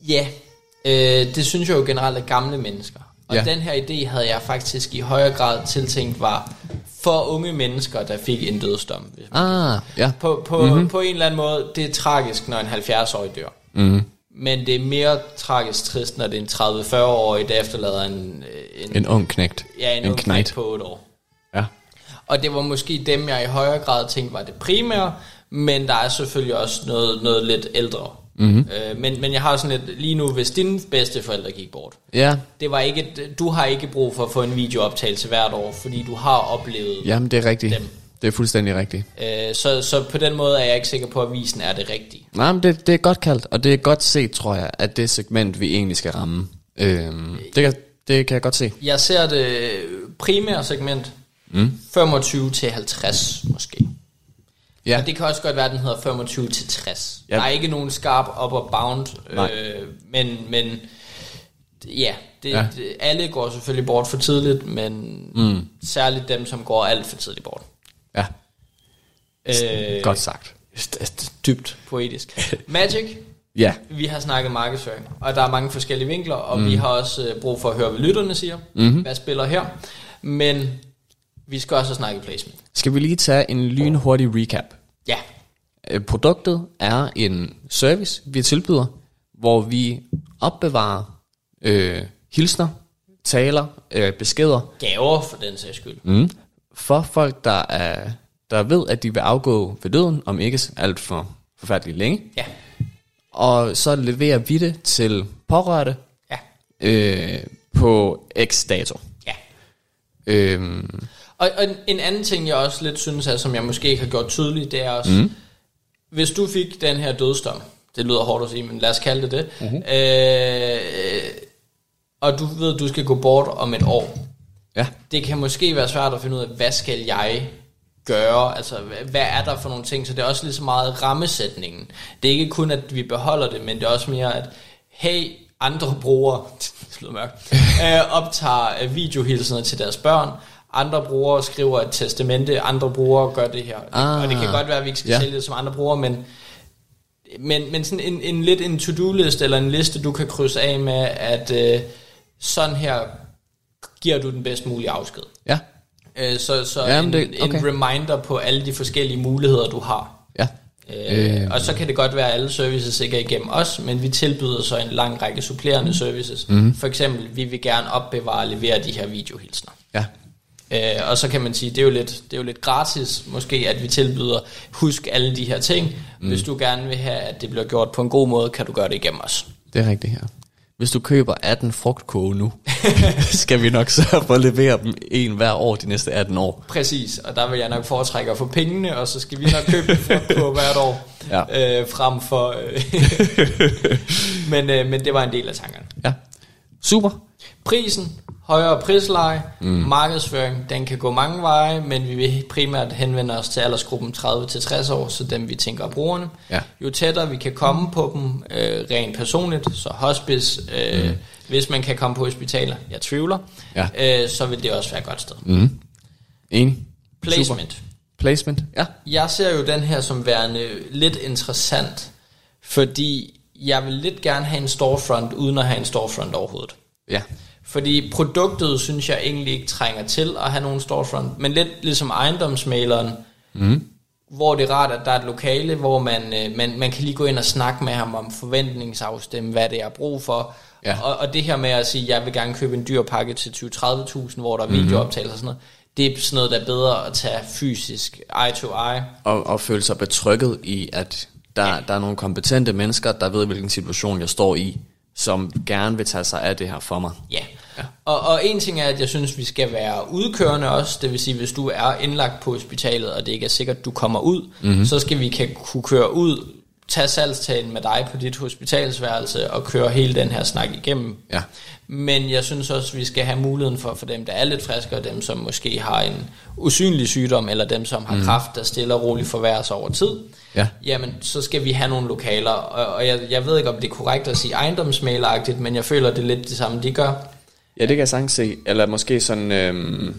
Ja, øh, det synes jeg jo generelt er gamle mennesker. Og Ja. den her idé havde jeg faktisk i højere grad tiltænkt var for unge mennesker, der fik en dødsdom. Hvis man Ah, ja. På, på, mm-hmm. på en eller anden måde, det er tragisk, når en 70-årig dør. Mm. Men det er mere tragisk trist, når det er en 30-40-årig, der efterlader en, en, En ung knægt. ja, en, en ung knægt. knægt på 8 år. Ja. Og det var måske dem, jeg i højere grad tænkte var det primære, men der er selvfølgelig også noget, noget lidt ældre. Mm-hmm. Øh, men, men jeg har sådan lidt, lige nu, hvis dine bedsteforældre gik bort, Ja, det var ikke, du har ikke brug for at få en videooptagelse hvert år, fordi du har oplevet jamen det er rigtigt. Dem. Det er fuldstændig rigtigt. Øh, så, så på den måde er jeg ikke sikker på, at avisen er det rigtige. Nej, men det, det er godt kaldt, og det er godt set, tror jeg, at det segment, vi egentlig skal ramme. Øhm, det, kan, det kan jeg godt se. Jeg ser det primære segment, mm. 25 til 50 måske. Ja, Og det kan også godt være, at den hedder 25 til 60. Ja. Der er ikke nogen skarp upper bound, Nej. øh, men, men ja, det, Ja. ja. Det, alle går selvfølgelig bort for tidligt, men mm. særligt dem, som går alt for tidligt bort. ja. Øh, godt sagt. Dybt poetisk. Magic, Ja, vi har snakket markedsføring, og der er mange forskellige vinkler, og mm. vi har også øh, brug for at høre, hvad lytterne siger. Mm-hmm. Hvad spiller her? Men vi skal også snakke placement. skal vi lige tage en lynhurtig recap. Ja, Øh, Produktet er en service, vi tilbyder, hvor vi opbevarer øh, hilsner, taler, øh, beskeder gaver for den sags skyld. mm, for folk, der, er, der ved, at de vil afgå ved døden, om ikke alt for forfærdeligt længe. Ja, Og så leverer vi det til pårørte ja, øh, på x dato. ja. Øhm, Og, og en- en anden ting, jeg også lidt synes er, som jeg måske ikke har gjort tydeligt, det er også, mm. hvis du fik den her dødsdom, det lyder hårdt at sige, men lad os kalde det det, mm-hmm. øh, og du ved, du skal gå bort om et år, ja, det kan måske være svært at finde ud af, hvad skal jeg gøre, altså hvad, er der for nogle ting, så det er også lige så meget rammesætningen. Det er ikke kun, at vi beholder det, men det er også mere, at hey, andre brugere, det lyder mørkt, øh, optager videohilsener til deres børn, andre brugere skriver et testamente, andre brugere gør det her. Ah. og det kan godt være, at vi ikke skal Ja. sælge det som andre brugere, men, men, men sådan en, en lidt en to-do-liste, eller en liste, du kan krydse af med, at øh, sådan her giver du den bedst mulige afsked. Ja, Øh, så så Jamen, en, det- okay. en reminder på alle de forskellige muligheder, du har. ja. Øh, Øh. og så kan det godt være, at alle services ikke er igennem os, men vi tilbyder så en lang række supplerende services. Mhm. Mm-hmm. For eksempel, vi vil gerne opbevare og levere de her videohilsner. Ja, Øh, og så kan man sige, det er, jo lidt, det er jo lidt gratis måske, at vi tilbyder, husk alle de her ting. Mm. Hvis du gerne vil have, at det bliver gjort på en god måde, kan du gøre det igennem os. det er rigtigt her. Hvis du køber 18 frugtkoge nu, skal vi nok sørge for at levere dem en hver år de næste 18 år. Præcis, og der vil jeg nok foretrække at få pengene, og så skal vi nok købe det på hvert år, Ja. øh, frem for... Øh, men, øh, men det var en del af tankerne. Ja, super. Prisen, højere prisleje, mm. markedsføring, den kan gå mange veje, men vi vil primært henvende os til aldersgruppen 30-60 år, så dem vi tænker er brugerne. Ja. Jo tættere vi kan komme på dem øh, rent personligt, så hospice, øh, mm. hvis man kan komme på hospitaler, jeg tvivler, Ja. øh, så vil det også være et godt sted. Mm. Enig. Placement. Super. Placement, ja. Jeg ser jo den her som værende lidt interessant, fordi jeg vil lidt gerne have en storefront, uden at have en storefront overhovedet. Ja, Fordi produktet, synes jeg egentlig ikke trænger til at have nogen storefront, men lidt ligesom ejendomsmaleren, mm. hvor det er rart, at der er et lokale, hvor man, øh, man, man kan lige gå ind og snakke med ham om forventningsafstemme, hvad det er brug for. Ja. Og, og det her med at sige, jeg vil gerne købe en dyr pakke til 20-30.000, hvor der er videooptagelser og sådan noget, det er sådan noget, der er bedre at tage fysisk, eye to eye. og, og føle sig betrykket i, at der, ja. der er nogle kompetente mennesker, der ved, hvilken situation jeg står i, som gerne vil tage sig af det her for mig. Ja. ja. Og, og en ting er, at jeg synes, vi skal være udkørende også. Det vil sige, hvis du er indlagt på hospitalet, og det ikke er sikkert, at du kommer ud, mm-hmm. så skal vi kan kunne køre ud, tage salgstalen med dig på dit hospitalsværelse, og køre hele den her snak igennem. Ja. Men jeg synes også, at vi skal have muligheden for, for dem, der er lidt friske, og dem, som måske har en usynlig sygdom, eller dem, som har mm. kræft, der stille og roligt forværres over tid. Ja. Jamen, så skal vi have nogle lokaler, og, og jeg, jeg ved ikke, om det er korrekt at sige ejendomsmaleragtigt, men jeg føler, det er lidt det samme, de gør. Ja, det kan jeg sagtens se. Eller måske sådan... Øhm,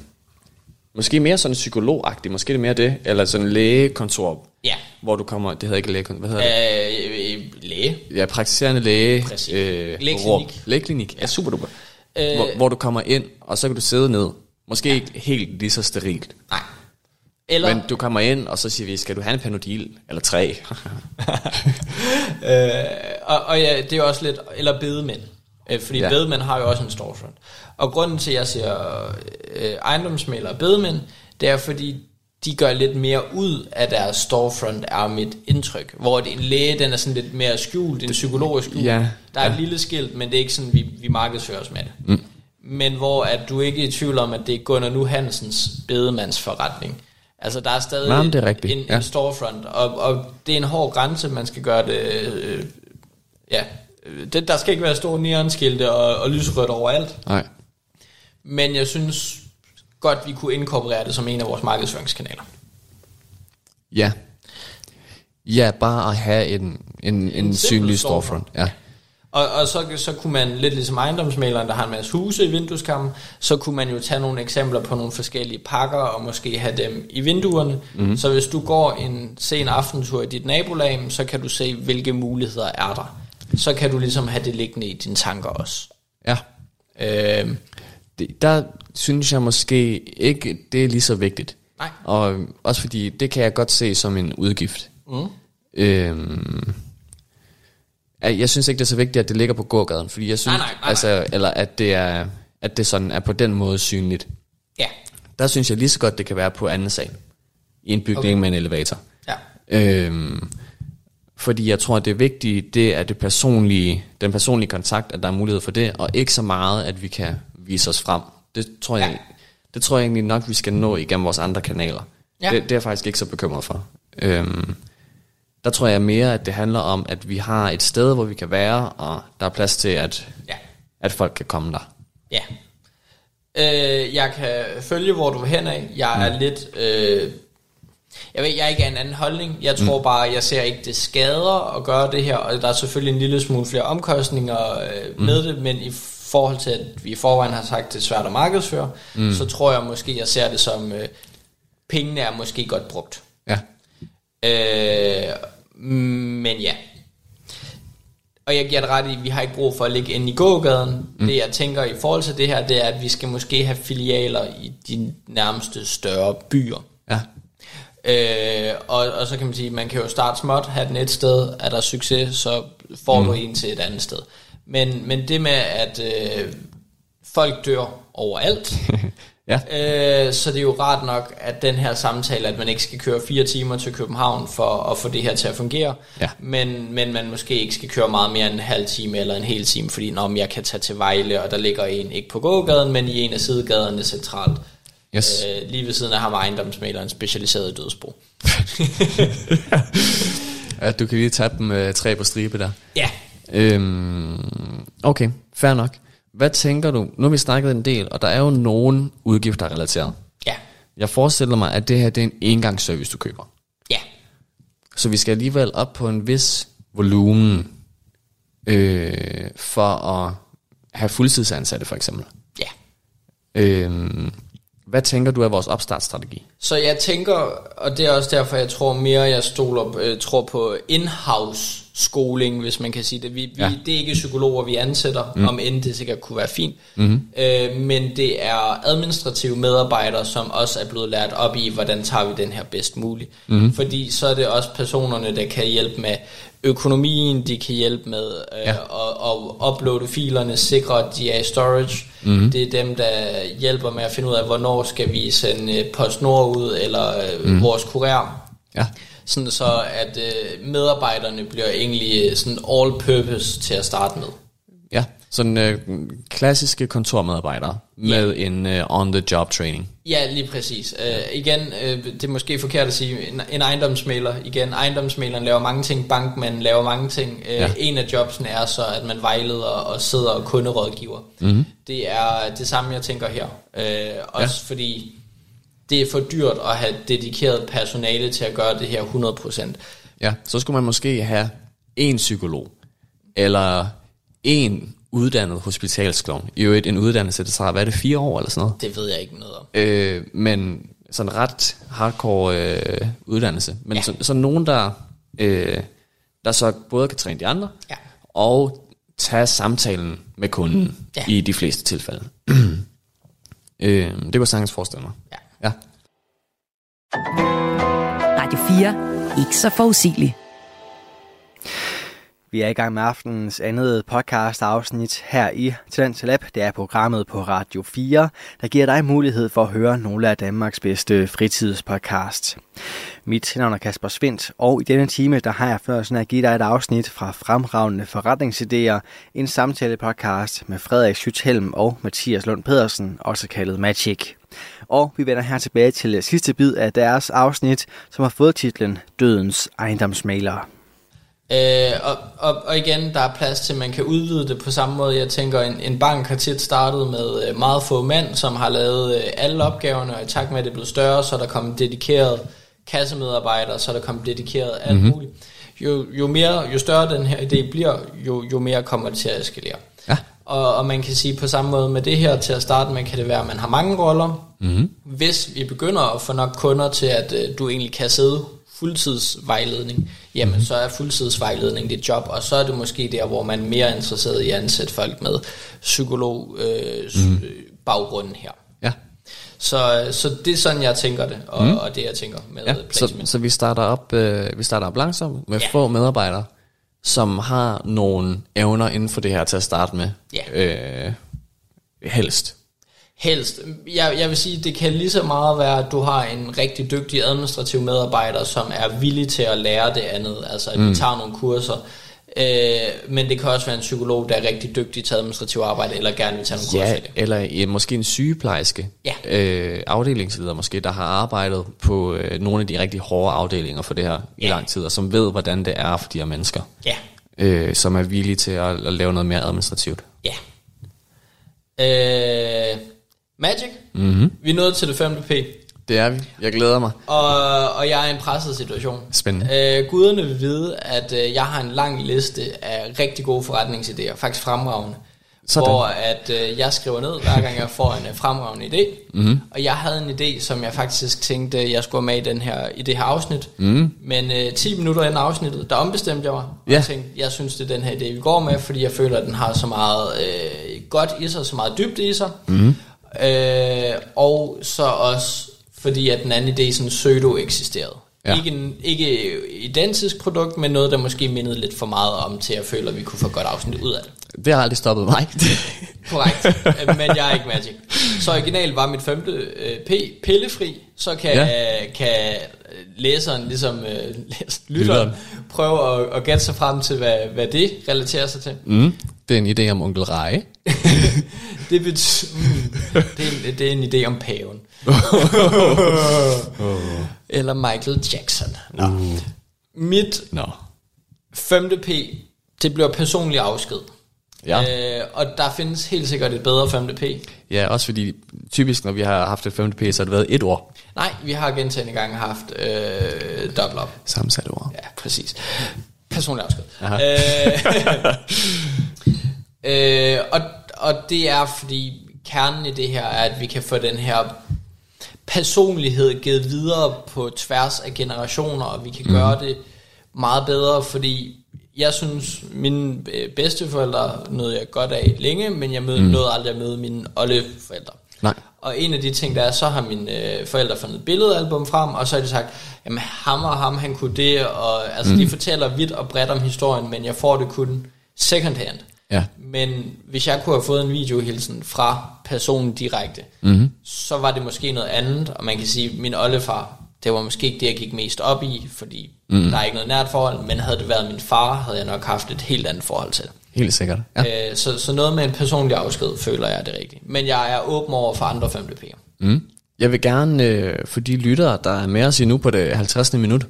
måske mere sådan psykologagtigt, måske det er mere det. Eller sådan lægekontor, Ja. hvor du kommer... Det hedder ikke lægekontor, hvad hedder det? Øh, øh, læge. Ja, praktiserende læge. Præcis. Lægeklinik. Lægeklinik. Lægeklinik, ja, super duper. Øh. Hvor, hvor du kommer ind, og så kan du sidde ned. Måske ikke helt lige så sterilt. Nej. Eller, Men du kommer ind, og så siger vi, skal du have en panodil? Eller tre? øh, og, og ja, det er også lidt, eller bedemænd. Øh, fordi Ja. ja. bedemænd har jo også en storefront. Og grunden til, at jeg siger øh, ejendomsmælere og bedemænd, det er fordi, de gør lidt mere ud af deres storefront, er mit indtryk. Hvor en læge, den er sådan lidt mere skjult, en psykologisk skjult. Ja, Der er ja. et lille skilt, men det er ikke sådan, vi, vi markedsfører os med det. Mm. Men hvor at du ikke er i tvivl om, at det er Gunnar Nu Hansens bedemandsforretning. Altså der er stadig Nej, det er rigtigt, en, ja. en storefront, og, og det er en hård grænse, man skal gøre det... Øh, ja, det, der skal ikke være store neonskilte og, og lysrødt overalt. Nej. Men jeg synes godt, vi kunne inkorporere det som en af vores markedsføringskanaler. Ja. Ja, bare at have en, en, en, en synlig storefront. Ja. Og, og så, så kunne man, lidt ligesom ejendomsmaleren, der har en masse huse i vindueskammen, så kunne man jo tage nogle eksempler på nogle forskellige pakker, og måske have dem i vinduerne. Mm. Så hvis du går en sen aftentur i dit nabolag, så kan du se, hvilke muligheder er der. Så kan du ligesom have det liggende i dine tanker også. ja. Øh, Det, der synes jeg måske ikke, det er lige så vigtigt. Nej. Og også fordi, det kan jeg godt se som en udgift. Mm. Øhm, jeg synes ikke, det er så vigtigt, at det ligger på gågaden, fordi jeg synes, Nej, nej, nej, altså, eller at det er, at det sådan er på den måde synligt. ja. Der synes jeg lige så godt, det kan være på anden sal. I en bygning okay. med en elevator. ja. Øhm, fordi jeg tror, at det vigtige, det er det personlige, den personlige kontakt, at der er mulighed for det, og ikke så meget, at vi kan vise os frem. Det tror jeg, Ja. det tror jeg egentlig nok, vi skal nå igennem vores andre kanaler. Ja. Det, det er jeg faktisk ikke så bekymret for. Øhm, der tror jeg mere, at det handler om, at vi har et sted, hvor vi kan være, og der er plads til, at, Ja. at folk kan komme der. Ja. Øh, jeg kan følge, hvor du vil hen af. Jeg er lidt... Øh, Jeg ved, jeg er ikke af en anden holdning. Jeg tror mm. bare, jeg ser ikke det skader at gøre det her, og der er selvfølgelig en lille smule flere omkostninger øh, med mm. det, men i forhold til, at vi i forvejen har sagt, at det er svært at markedsføre, mm. så tror jeg måske, jeg ser det som, øh, pengene er måske godt brugt. Ja. Øh, men ja. Og jeg giver det ret i, at vi har ikke brug for at ligge inde i gågaden. Mm. Det jeg tænker i forhold til det her, det er, at vi skal måske have filialer i de nærmeste større byer. Ja. Øh, og, og så kan man sige, man kan jo starte småt, have den et sted, er der succes, så får mm. du en til et andet sted. Men, men det med, at øh, folk dør overalt, Ja. øh, så det er jo rart nok, at den her samtale, at man ikke skal køre fire timer til København for at få det her til at fungere, Ja. men, men man måske ikke skal køre meget mere end en halv time eller en hel time, fordi når jeg kan tage til Vejle, og der ligger en ikke på gågaden, men i en af sidegaderne centralt. Yes. Øh, lige ved siden af ham ejendomsmaleren specialiseret i dødsbo. Ja, du kan lige tage dem øh, tre på stribe der. Ja, Øhm, okay, fair nok. Hvad tænker du? Nu har vi snakket en del, og der er jo nogle udgifter relateret. ja, Jeg forestiller mig, at det her det er en engangsservice, du køber. ja, Så vi skal alligevel op på en vis volumen øh, for at have fuldtidsansatte for eksempel. ja. Øhm, hvad tænker du er vores opstartsstrategi? Så jeg tænker, og det er også derfor, jeg tror mere, jeg stoler, øh, tror på in-house skoling, hvis man kan sige det. Vi, vi, Ja. Det er ikke psykologer, vi ansætter, mm. om end det sikkert kunne være fint. Mm-hmm. Øh, men det er administrative medarbejdere, som også er blevet lært op i, hvordan tager vi den her bedst muligt. Mm-hmm. Fordi så er det også personerne, der kan hjælpe med økonomien, de kan hjælpe med øh, Ja. at, at uploade filerne, sikre, at de er i storage. Mm-hmm. Det er dem, der hjælper med at finde ud af, hvornår skal vi sende øh, PostNord ud, eller øh, mm. vores kurér. Ja. Sådan så, at øh, medarbejderne bliver egentlig øh, sådan all-purpose til at starte med. Ja, sådan øh, klassiske kontormedarbejdere med en øh, on-the-job training. Ja, lige præcis. Øh, igen, øh, det er måske forkert at sige, en, en ejendomsmaler, igen, ejendomsmaleren laver mange ting, bankmanden laver mange ting. Øh, Ja. ja. En af jobsene er så, at man vejleder og sidder og kunderådgiver. Mm-hmm. Det er det samme, jeg tænker her. Øh, også ja. fordi det er for dyrt at have dedikeret personale til at gøre det her 100%. Ja, så skulle man måske have en psykolog, eller en uddannet hospitalsklovn. I øvrigt en uddannelse, det tager, hvad er det, fire år eller sådan noget? Det ved jeg ikke noget om. Øh, men sådan ret hardcore øh, uddannelse. Men ja. Så, så nogen, der, øh, der så både kan træne de andre, Ja. og tage samtalen med kunden Ja. i de fleste tilfælde. øh, det kunne jeg sagtens forestille mig. Ja. Ja. Radio 4. Ikke så forudsigeligt. Vi er i gang med aftenens andet podcast afsnit her i Talent Lab. Det er programmet på Radio 4, der giver dig mulighed for at høre nogle af Danmarks bedste fritidspodcasts. Mit navn er Kasper Svindt, og i denne time der har jeg før sådan at give dig et afsnit fra Fremragende Forretningsidéer, en samtale podcast med Frederik Schüthelm og Mathias Lund Pedersen, også kaldet Magic. Og vi vender her tilbage til sidste bid af deres afsnit, som har fået titlen Dødens ejendomsmaler. Øh, og, og, og igen, der er plads til, at man kan udvide det på samme måde. Jeg tænker, en, en bank har tit startet med øh, meget få mænd, som har lavet øh, alle opgaverne, og i takt med, at det er blevet større, så er der kommet dedikeret kassemedarbejdere, så er der kommet dedikeret alt mm-hmm. muligt. Jo, jo, mere, jo større den her idé bliver, jo, jo mere kommer det til at eskalere. Ja. Og, og man kan sige på samme måde med det her til at starte med, kan det være, at man har mange roller. Mm-hmm. Hvis vi begynder at få nok kunder til, at øh, du egentlig kan sidde fuldtidsvejledning, jamen mm-hmm. så er fuldtidsvejledning dit job, og så er det måske der, hvor man er mere interesseret i at ansætte folk med psykolog øh, mm-hmm. baggrunden her. Ja. Så, så det er sådan, jeg tænker det, og, mm. og det jeg tænker med Ja, ja, så, placement. så vi starter op, øh, vi starter op langsomt med. Ja. få medarbejdere, som har nogle evner inden for det her til at starte med. Ja. Øh, helst. Helst. Jeg, jeg vil sige, det kan lige så meget være, at du har en rigtig dygtig administrativ medarbejder, som er villig til at lære det andet. Altså, at mm. vi tager nogle kurser. Øh, men det kan også være en psykolog, der er rigtig dygtig til administrativ arbejde, eller gerne vil tage nogle kurser Ja, i det. eller ja, måske en sygeplejerske, Ja. øh, afdelingsleder måske, der har arbejdet på øh, nogle af de rigtig hårde afdelinger for det her i Ja. lang tid, og som ved, hvordan det er for de her mennesker, Ja, øh, som er villige til at, at lave noget mere administrativt. ja. Øh, Magic. Mm-hmm. Vi er nået til det femte P. Det er vi. Jeg glæder mig. Og, og jeg er i en presset situation. Spændende. Øh, guderne vil vide, at øh, jeg har en lang liste af rigtig gode forretningsidéer, faktisk fremragende. Sådan. Hvor at øh, jeg skriver ned, hver gang jeg får en øh, fremragende idé. Mm-hmm. Og jeg havde en idé, som jeg faktisk tænkte, jeg skulle have med i, den her, i det her afsnit. Mm. Men øh, 10 minutter inden afsnittet, der ombestemte jeg mig. Og Ja. jeg tænkte, jeg synes, det er den her idé, vi går med, fordi jeg føler, at den har så meget øh, godt i sig, så meget dybt i sig. Mm. Øh, og så også fordi, at den anden idé sådan pseudo eksisterede. Ja. Ikke, en, ikke identisk produkt, men noget, der måske mindede lidt for meget om, til jeg føler, at vi kunne få godt afsnit ud af det. Det har aldrig stoppet mig. Korrekt, Øh, men jeg er ikke Magic. Så original var mit femte øh, P, pillefri, så kan, Ja. kan læseren, ligesom øh, lytteren, Lytteren. prøve at, at gætte sig frem til, hvad, hvad det relaterer sig til. mm. Det er en idé om onkel Rej. Det, betyder, mm, det, er, en- det er en idé om paven. Eller Michael Jackson. Nå. Mit Nå. femte P, det bliver personlig afsked. Ja. Øh, og der findes helt sikkert et bedre femte P. Ja, også fordi typisk, når vi har haft et 5. P, så har det været et ord. Nej, vi har gentagende gange haft øh, dobbelt op. Sammensat ord. Ja, præcis. Personlig afsked. Øh, øh, og, og det er fordi kernen i det her er, at vi kan få den her personlighed givet videre på tværs af generationer, og vi kan gøre det meget bedre, fordi jeg synes, mine øh, bedsteforældre nåede jeg godt af længe, men jeg mød, mm. nåede aldrig at møde mine oldeforældre. Nej. Og en af de ting, der er, så har mine øh, forældre fundet et billedalbum frem, og så har de sagt, jamen ham og ham, han kunne det, og altså mm. de fortæller vidt og bredt om historien, men jeg får det kun second hand. Ja. Men hvis jeg kunne have fået en videohilsen fra personen direkte, mm-hmm. så var det måske noget andet, og man kan sige, min oldefar, det var måske ikke det, jeg gik mest op i, fordi mm. der er ikke noget nært forhold, men havde det været min far, havde jeg nok haft et helt andet forhold til. Helt sikkert. Ja. Øh, så, så noget med en personlig afsked, føler jeg er det rigtige. Men jeg er åben over for andre 5 P'er. Mm. Jeg vil gerne, øh, for de lyttere, der er med os endnu på det 50. minut,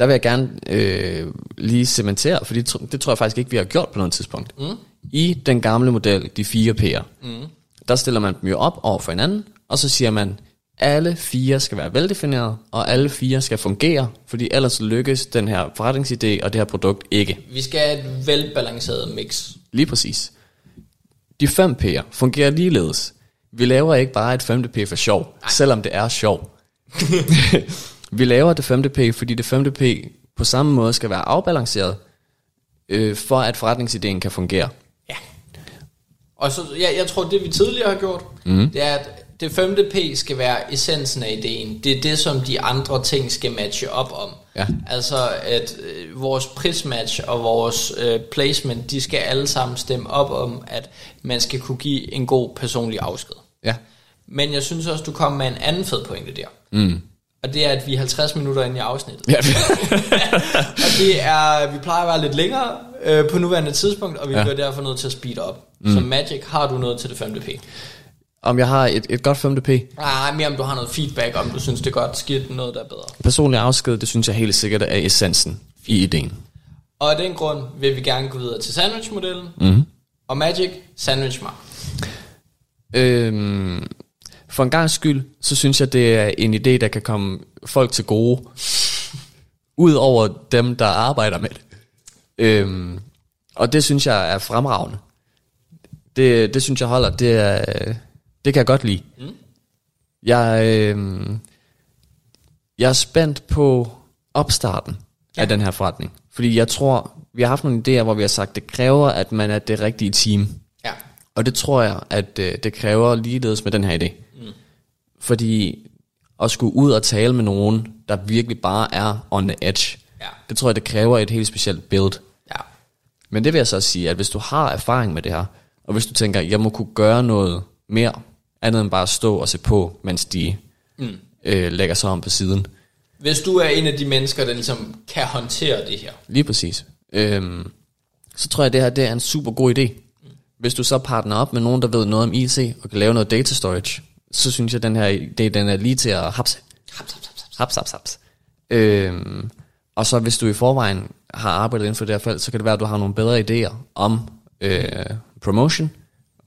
der vil jeg gerne øh, lige cementere, for det, tr- det tror jeg faktisk ikke, vi har gjort på noget tidspunkt. Mm. I den gamle model, de fire P'er, mm. der stiller man dem jo op over for hinanden, og så siger man, alle fire skal være veldefineret, og alle fire skal fungere, fordi ellers lykkes den her forretningsidé og det her produkt ikke. Vi skal have et velbalanceret mix. Lige præcis. De fem P'er fungerer ligeledes. Vi laver ikke bare et femte P for sjov, Ej. selvom det er sjov. vi laver det femte P, fordi det femte P på samme måde skal være afbalanceret, øh, for at forretningsideen kan fungere. Ja. Og så, ja, jeg tror, det vi tidligere har gjort, mm. det er, at det femte P skal være essensen af ideen. Det er det, som de andre ting skal matche op om. Ja. Altså, at øh, vores prismatch og vores øh, placement, de skal alle sammen stemme op om, at man skal kunne give en god personlig afsked. Ja. Men jeg synes også, du kom med en anden fed pointe der. Mm. Og det er, at vi er 50 minutter inde i afsnittet. ja. Og det er, vi plejer at være lidt længere øh, på nuværende tidspunkt, og vi Ja. bliver derfor nødt til at speede op. Mm. Så Magic, har du noget til det femte P? Om jeg har et, et godt femte P. Nej, mere om du har noget feedback, om du synes, det er godt, skidt, noget der er bedre. Personlig afsked, det synes jeg helt sikkert er essensen i ideen. Og af den grund vil vi gerne gå videre til sandwich-modellen. Mm. Og Magic, sandwich mig. Øhm, for en gang skyld, så synes jeg, det er en idé, der kan komme folk til gode, ud over dem, der arbejder med det. Øhm, og det synes jeg er fremragende. Det, det synes jeg holder, det, er, det kan jeg godt lide. Mm. Jeg, øhm, jeg er spændt på opstarten ja. af den her forretning. Fordi jeg tror, vi har haft nogle idéer, hvor vi har sagt, det kræver, at man er det rigtige team. Ja. Og det tror jeg, at øh, det kræver ligeledes med den her idé. Mm. Fordi at skulle ud og tale med nogen, der virkelig bare er on the edge, Ja. det tror jeg, det kræver et helt specielt build. Ja. Men det vil jeg så sige, at hvis du har erfaring med det her, og hvis du tænker, jeg må kunne gøre noget mere, andet end bare at stå og se på, mens de mm. øh, lægger sig om på siden. Hvis du er en af de mennesker, der ligesom kan håndtere det her. Lige præcis. Øhm, så tror jeg, at det her det er en super god idé. Hvis du så partner op med nogen, der ved noget om IC, og kan lave noget data storage, så synes jeg, at den her idé, den er lige til at hapse. Haps, haps, haps, haps. Haps, haps. Øhm, og så hvis du i forvejen har arbejdet inden for det her felt, så kan det være, at du har nogle bedre idéer om øh, promotion,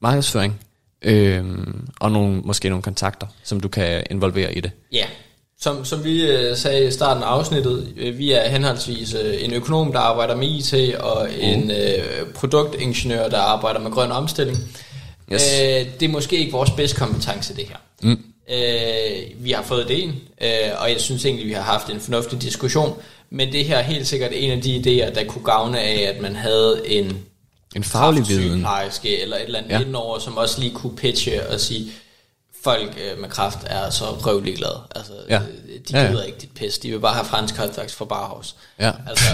markedsføring, Øhm, og nogle, måske nogle kontakter, som du kan involvere i det. Ja, som, som vi øh, sagde i starten af afsnittet, øh, vi er henholdsvis øh, en økonom, der arbejder med IT, og en øh, produktingeniør, der arbejder med grøn omstilling. Yes. Øh, det er måske ikke vores bedste kompetence, det her. Mm. Øh, vi har fået ideen, øh, og jeg synes egentlig, vi har haft en fornuftig diskussion, men det her er helt sikkert en af de idéer, der kunne gavne af, at man havde en En faglig viden. eller et eller andet Ja. ja. indover, som også lige kunne pitche og sige, folk øh, med kraft er så røvlig glade. Altså, Ja. ja. de Ja, ja. gider ikke dit pis. De vil bare have fransk hotdogs fra Barhaus. Ja. Altså,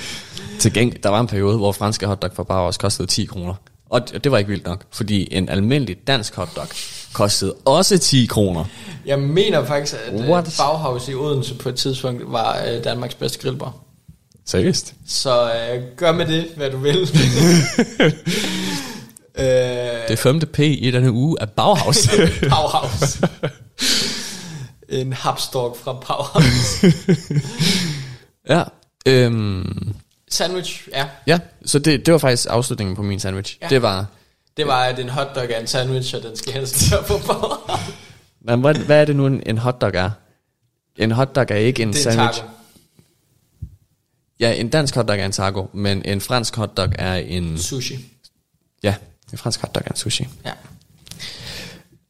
Til gengæld, der var en periode, hvor franske hotdog for bare også kostede 10 kroner. Og det var ikke vildt nok, fordi en almindelig dansk hotdog kostede også 10 kroner. jeg mener faktisk, at øh, What? Baghaus i Odense på et tidspunkt var øh, Danmarks bedste grillbar. Seriøst? Så øh, gør med det, hvad du vil. øh, Det femte P i denne uge er Bauhaus. Bauhaus. en hapstork fra Bauhaus. ja. Øhm, Sandwich, ja. ja, så det, det var faktisk afslutningen på min sandwich. Ja. Det var... Det var, at en hotdog er en sandwich, og den skal helst være på Bauhaus. Men hvad, hvad er det nu, en, en hotdog er? En hotdog er ikke en Det er en sandwich. taco. Ja, en dansk hotdog er en taco, men en fransk hotdog er en... Sushi. Ja, en fransk hotdog er en sushi. Ja.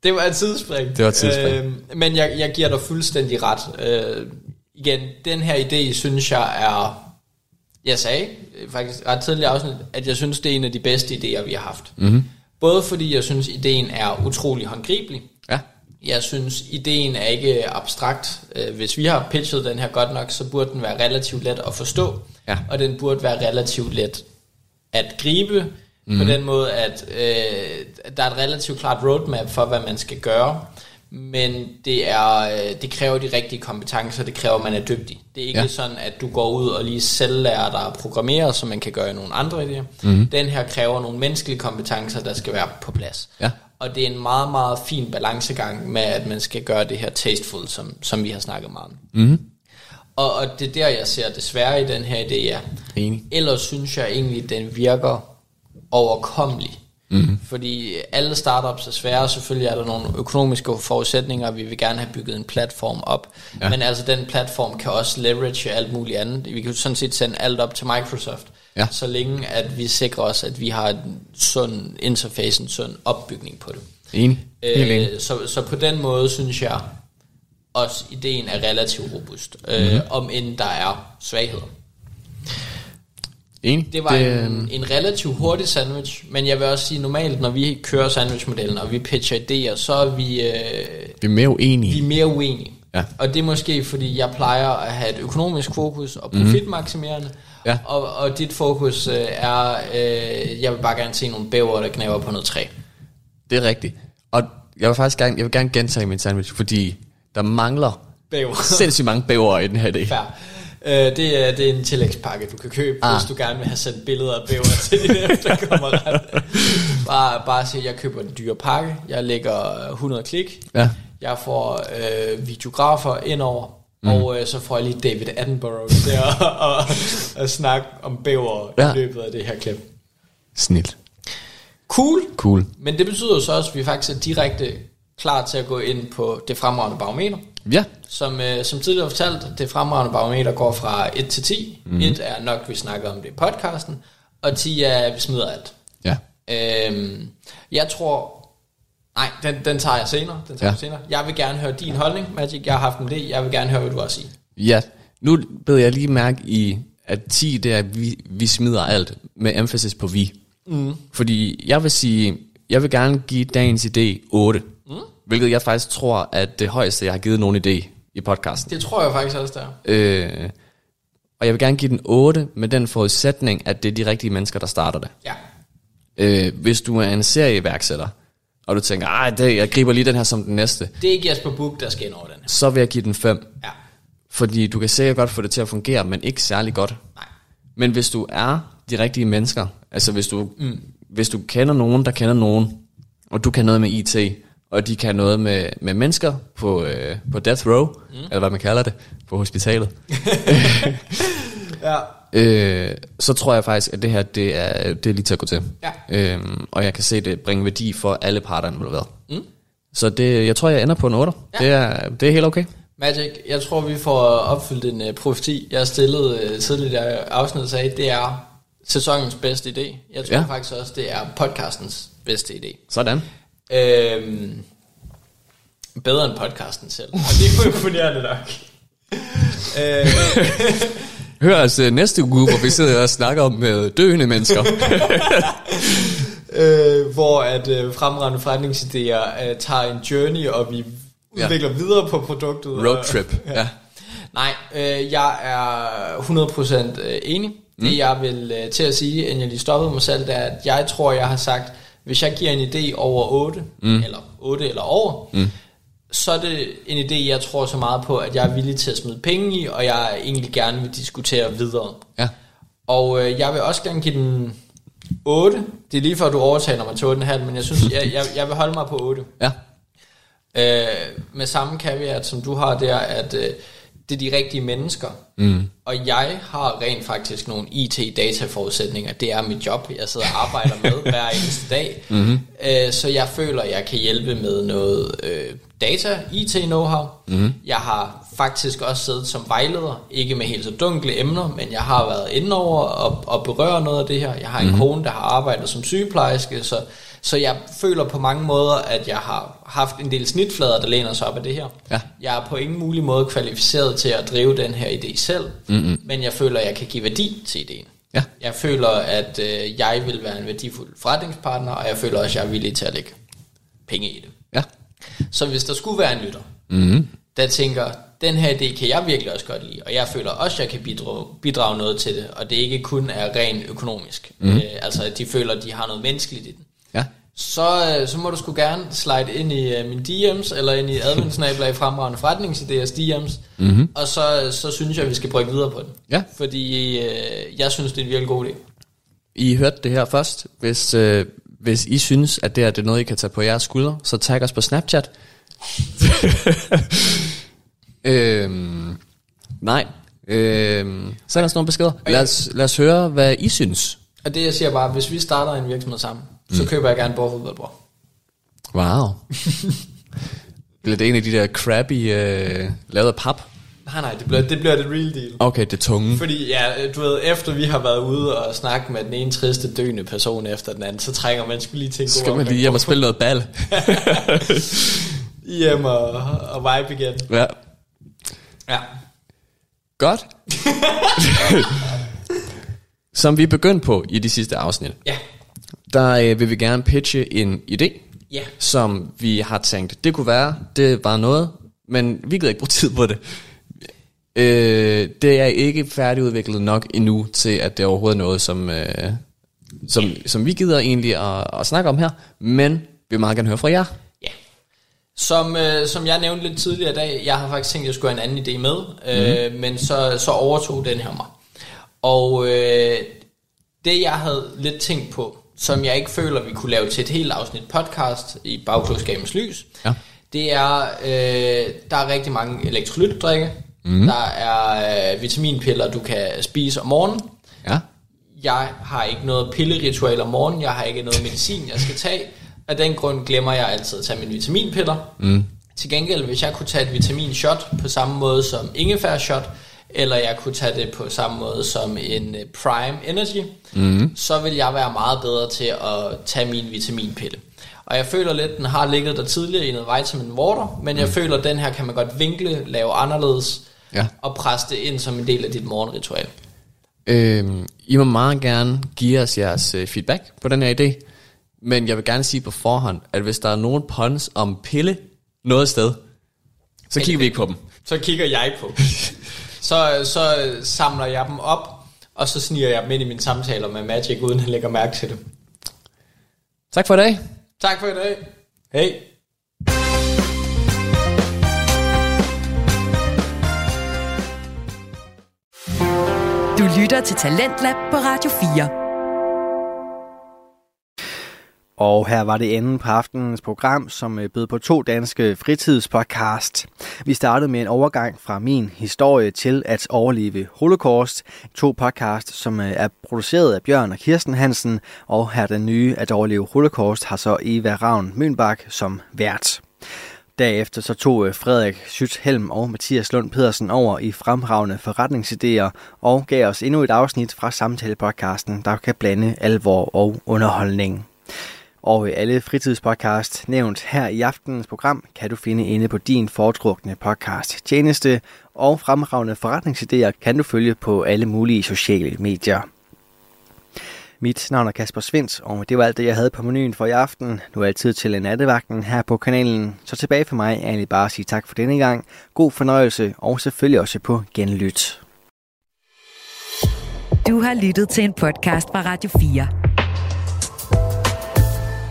Det var et sidespring. Det var et sidespring. Øh, men jeg, jeg giver dig fuldstændig ret. Øh, igen, den her idé, synes jeg er... Jeg sagde faktisk ret tidligere afsnit, at jeg synes, det er en af de bedste idéer, vi har haft. Mm-hmm. Både fordi jeg synes, ideen er utrolig håndgribelig. Ja. Jeg synes, ideen er ikke abstrakt. Øh, Hvis vi har pitchet den her godt nok, så burde den være relativt let at forstå. Ja. Og den burde være relativt let at gribe. Mm. På den måde, at øh, der er et relativt klart roadmap for, hvad man skal gøre. Men det, er, øh, det kræver de rigtige kompetencer, det kræver, at man er dygtig. Det er ikke Ja. sådan, at du går ud og lige selv lærer dig at programmere, som man kan gøre i nogle andre idéer. Mm. Den her kræver nogle menneskelige kompetencer, der skal være på plads. Ja. Og det er en meget, meget fin balancegang med, at man skal gøre det her tasteful, som, som vi har snakket meget om. Mm-hmm. Og, og det er der, jeg ser desværre i den her idé, ja. Enig. Ellers synes jeg egentlig, den virker overkommelig. Mm-hmm. Fordi alle startups er svære, selvfølgelig er der nogle økonomiske forudsætninger, vi vil gerne have bygget en platform op. Ja. Men altså den platform kan også leverage alt muligt andet. Vi kan sådan set sende alt op til Microsoft, Ja. så længe at vi sikrer os, at vi har en sund interface, en sund opbygning på det. Enig. Helt enig. Øh, så, så på den måde synes jeg også, ideen er relativt robust, øh, om end der er svagheder. Enig. Det var det, en, en relativt hurtig sandwich, men jeg vil også sige, normalt når vi kører sandwichmodellen, og vi pitcher idéer, så er vi, øh, vi er mere uenige. vi er mere uenige. Ja. Og det er måske, fordi jeg plejer at have et økonomisk fokus og profitmaksimerende, Ja. og, og dit fokus øh, er, øh, jeg vil bare gerne se nogle bæver, der knæver på noget træ. Det er rigtigt. Og jeg vil faktisk gerne, jeg vil gerne gentage min sandwich, fordi der mangler Bæver. sindssygt mange bæver i den her idé. Fair. Øh, det, er, det er en tillægspakke, du kan købe, Ah. hvis du gerne vil have sendt billeder af bæver til dine efterkommere. bare, bare sige, at jeg køber en dyre pakke, jeg lægger 100 klik, Ja. jeg får øh, videografer indover, mm. og øh, så får jeg lige David Attenborough til at, og, og snakke om bæver Ja. i løbet af det her klip. Snilt. Cool, Cool. men det betyder så også, at vi faktisk er direkte klar til at gå ind på det fremragende barometer. Ja. Som, øh, som tidligere fortalt, det fremragende barometer går fra 1 til 10. Mm. 1 er nok, vi snakker om det i podcasten, og 10 er, vi smider alt. Ja. Øhm, jeg tror... Nej, den, den tager jeg senere. Den tager Ja. jeg senere. Jeg vil gerne høre din holdning, Magic. Jeg har haft en idé. Jeg vil gerne høre, hvad du har at sige. Ja. Nu bed jeg lige mærke i, at 10 det er, at vi, vi smider alt, med emphasis på vi. Mm. Fordi jeg vil sige, jeg vil gerne give dagens idé 8. Hvilket jeg faktisk tror, at det højeste, jeg har givet nogen idé i podcasten. Det tror jeg faktisk også, der. Øh, og jeg vil gerne give den 8 med den forudsætning, at det er de rigtige mennesker, der starter det. Ja. Øh, hvis du er en serieværksætter, og du tænker, ej, det, jeg griber lige den her som den næste, Det er ikke Jesper Buch, der skal ind over den her. så vil jeg give den 5. Ja. Fordi du kan sikkert godt få det til at fungere, men ikke særlig godt. Nej. Men hvis du er de rigtige mennesker, altså hvis du, mm. hvis du kender nogen, der kender nogen, og du kan noget med IT, og de kan noget med, med mennesker på, øh, på death row, mm. eller hvad man kalder det, på hospitalet, Ja. øh, så tror jeg faktisk, at det her, det er, det er lige til at gå til. Ja. Øhm, og jeg kan se det bringe værdi for alle parter involveret. Mm. Så det, jeg tror, jeg ender på en 8. Ja. Det, er, det er helt okay. Magic, jeg tror, vi får opfyldt en uh, profeti, jeg stillede uh, tidligere i afsnittet, sagde, det er sæsonens bedste idé. Jeg tror ja. faktisk også, det er podcastens bedste idé. Sådan. Øhm, bedre end podcasten selv. Og det er jo imponerende nok. øh, Hør os øh, næste uge, hvor vi sidder og snakker om øh, døende mennesker. øh, hvor at øh, fremragende forretningsidéer øh, tager en journey, og vi Ja. udvikler videre på produktet. Roadtrip. Og, Ja. Nej, øh, jeg er 100% øh, enig. Mm. Det jeg vil øh, til at sige, inden jeg lige stoppede mig selv, det er, at jeg tror, jeg har sagt, hvis jeg giver en idé over 8, mm. eller 8 eller over, mm. så er det en idé, jeg tror så meget på, at jeg er villig til at smide penge i, og jeg egentlig gerne vil diskutere videre. Ja. Og øh, jeg vil også gerne give den 8. Det er lige før, du overtaler mig til 8,5, men jeg synes, jeg, jeg, jeg vil holde mig på 8. Ja. Øh, med samme caveat, som du har der, at øh, det er de rigtige mennesker. Mm. Og jeg har rent faktisk nogle IT-dataforudsætninger. Det er mit job, jeg sidder og arbejder med hver eneste dag. Mm-hmm. Øh, så jeg føler, at jeg kan hjælpe med noget øh, data, IT-know-how. Mm-hmm. Jeg har faktisk også siddet som vejleder, ikke med helt så dunkle emner, men jeg har været inde over og, og berøre noget af det her. Jeg har en mm-hmm. kone, der har arbejdet som sygeplejerske, så, så jeg føler på mange måder, at jeg har haft en del snitflader, der læner sig op af det her. Ja. Jeg er på ingen mulig måde kvalificeret til at drive den her idé selv, mm-hmm. men jeg føler, at jeg kan give værdi til ideen. Ja. Jeg føler, at øh, jeg vil være en værdifuld forretningspartner, og jeg føler også, at jeg er villig til at lægge penge i det. Ja. Så hvis der skulle være en lytter, Mm-hmm. der tænker, den her idé kan jeg virkelig også godt lide, og jeg føler også, at jeg kan bidrage, bidrage noget til det, og det ikke kun er rent økonomisk. Mm. Øh, altså, at de føler, at de har noget menneskeligt i den. Ja. Så, øh, så må du sgu gerne slide ind i uh, min DM's, eller ind i adminsnabler i fremragende forretningsidéers DM's, mm-hmm. og så, så synes jeg, at vi skal brygge videre på den. Ja. Fordi øh, jeg synes, det er en virkelig god idé. I hørte det her først. Hvis, øh, hvis I synes, at det, her, det er noget, I kan tage på jeres skuldre, så tag os på Snapchat. øhm, nej. Øhm, send os nogle beskeder. Lad os, lad os høre, hvad I synes. Og det jeg siger bare, hvis vi starter en virksomhed sammen, mm. så køber jeg gerne bordfodboldbord. Wow. Bliver det en af de der crappy, øh, lavet af pap? Nej, nej, det bliver det, bliver det real deal. Okay, det er tunge. Fordi ja, du ved, efter vi har været ude og snakke med den ene triste døende person efter den anden, så trænger man skulle lige til en god skal man lige hjem og spille noget bal. hjem og, og vibe igen. ja. Ja. Godt. Som vi er begyndt på i de sidste afsnit, Ja. Der øh, vil vi gerne pitche en idé, Ja. som vi har tænkt, det kunne være, det var noget, men vi gider ikke bruge tid på det. Øh, det er ikke færdigudviklet nok endnu til, at det overhovedet er noget, som, øh, som, som vi gider egentlig at, at snakke om her, men vi vil meget gerne høre fra jer. Ja. Som, øh, som jeg nævnte lidt tidligere i dag, jeg har faktisk tænkt, at jeg skulle have en anden idé med, øh, Mhm. men så, så overtog den her mig. Og øh, det jeg havde lidt tænkt på, som jeg ikke føler, vi kunne lave til et helt afsnit podcast i Bagklodskabens Lys, Ja. det er, øh, der er rigtig mange elektrolytdrikke, mm. der er øh, vitaminpiller, du kan spise om morgenen, Ja. jeg har ikke noget pilleritual om morgenen, jeg har ikke noget medicin, jeg skal tage. Af den grund glemmer jeg altid at tage mine vitaminpiller. Mm. Til gengæld, hvis jeg kunne tage et vitaminshot på samme måde som ingefær shot, eller jeg kunne tage det på samme måde som en øh, Prime Energy, mm. så vil jeg være meget bedre til at tage min vitaminpille. Og jeg føler lidt, den har ligget der tidligere i noget vitamin water, men jeg føler, at den her kan man godt vinkle, lave anderledes, Ja. og presse det ind som en del af dit morgenritual. Øhm, I må meget gerne give os jeres øh, feedback på den her idé, men jeg vil gerne sige på forhånd, at hvis der er nogen puns om pille noget sted, så kigger vi ikke på dem. Så kigger jeg på. så, så samler jeg dem op, og så sniger jeg dem ind i mine samtaler med Magic, uden han lægger mærke til det. Tak for i dag. Tak for i dag. Hej. Du lytter til Talentlab på Radio 4. Og her var det enden på aftenens program, som øh, bød på to danske fritidspodcast. Vi startede med en overgang fra min historie til at overleve holocaust. To podcast, som øh, er produceret af Bjørn og Kirsten Hansen. Og her den nye at overleve holocaust har så Eva Ravn Mønbak som vært. Derefter så tog øh, Frederik Schütz Helm og Mathias Lund Pedersen over i fremragende forretningsidéer og gav os endnu et afsnit fra samtalepodcasten, der kan blande alvor og underholdning. Og alle fritidspodcast nævnt her i aftenens program kan du finde inde på din foretrukne podcast tjeneste, og fremragende forretningsidéer kan du følge på alle mulige sociale medier. Mit navn er Kasper Svens, og det var alt det, jeg havde på menuen for i aften. Nu er altid til en nattevagten her på kanalen, så tilbage for mig er egentlig bare at sige tak for denne gang. God fornøjelse, og selvfølgelig også på genlyt. Du har lyttet til en podcast fra Radio 4.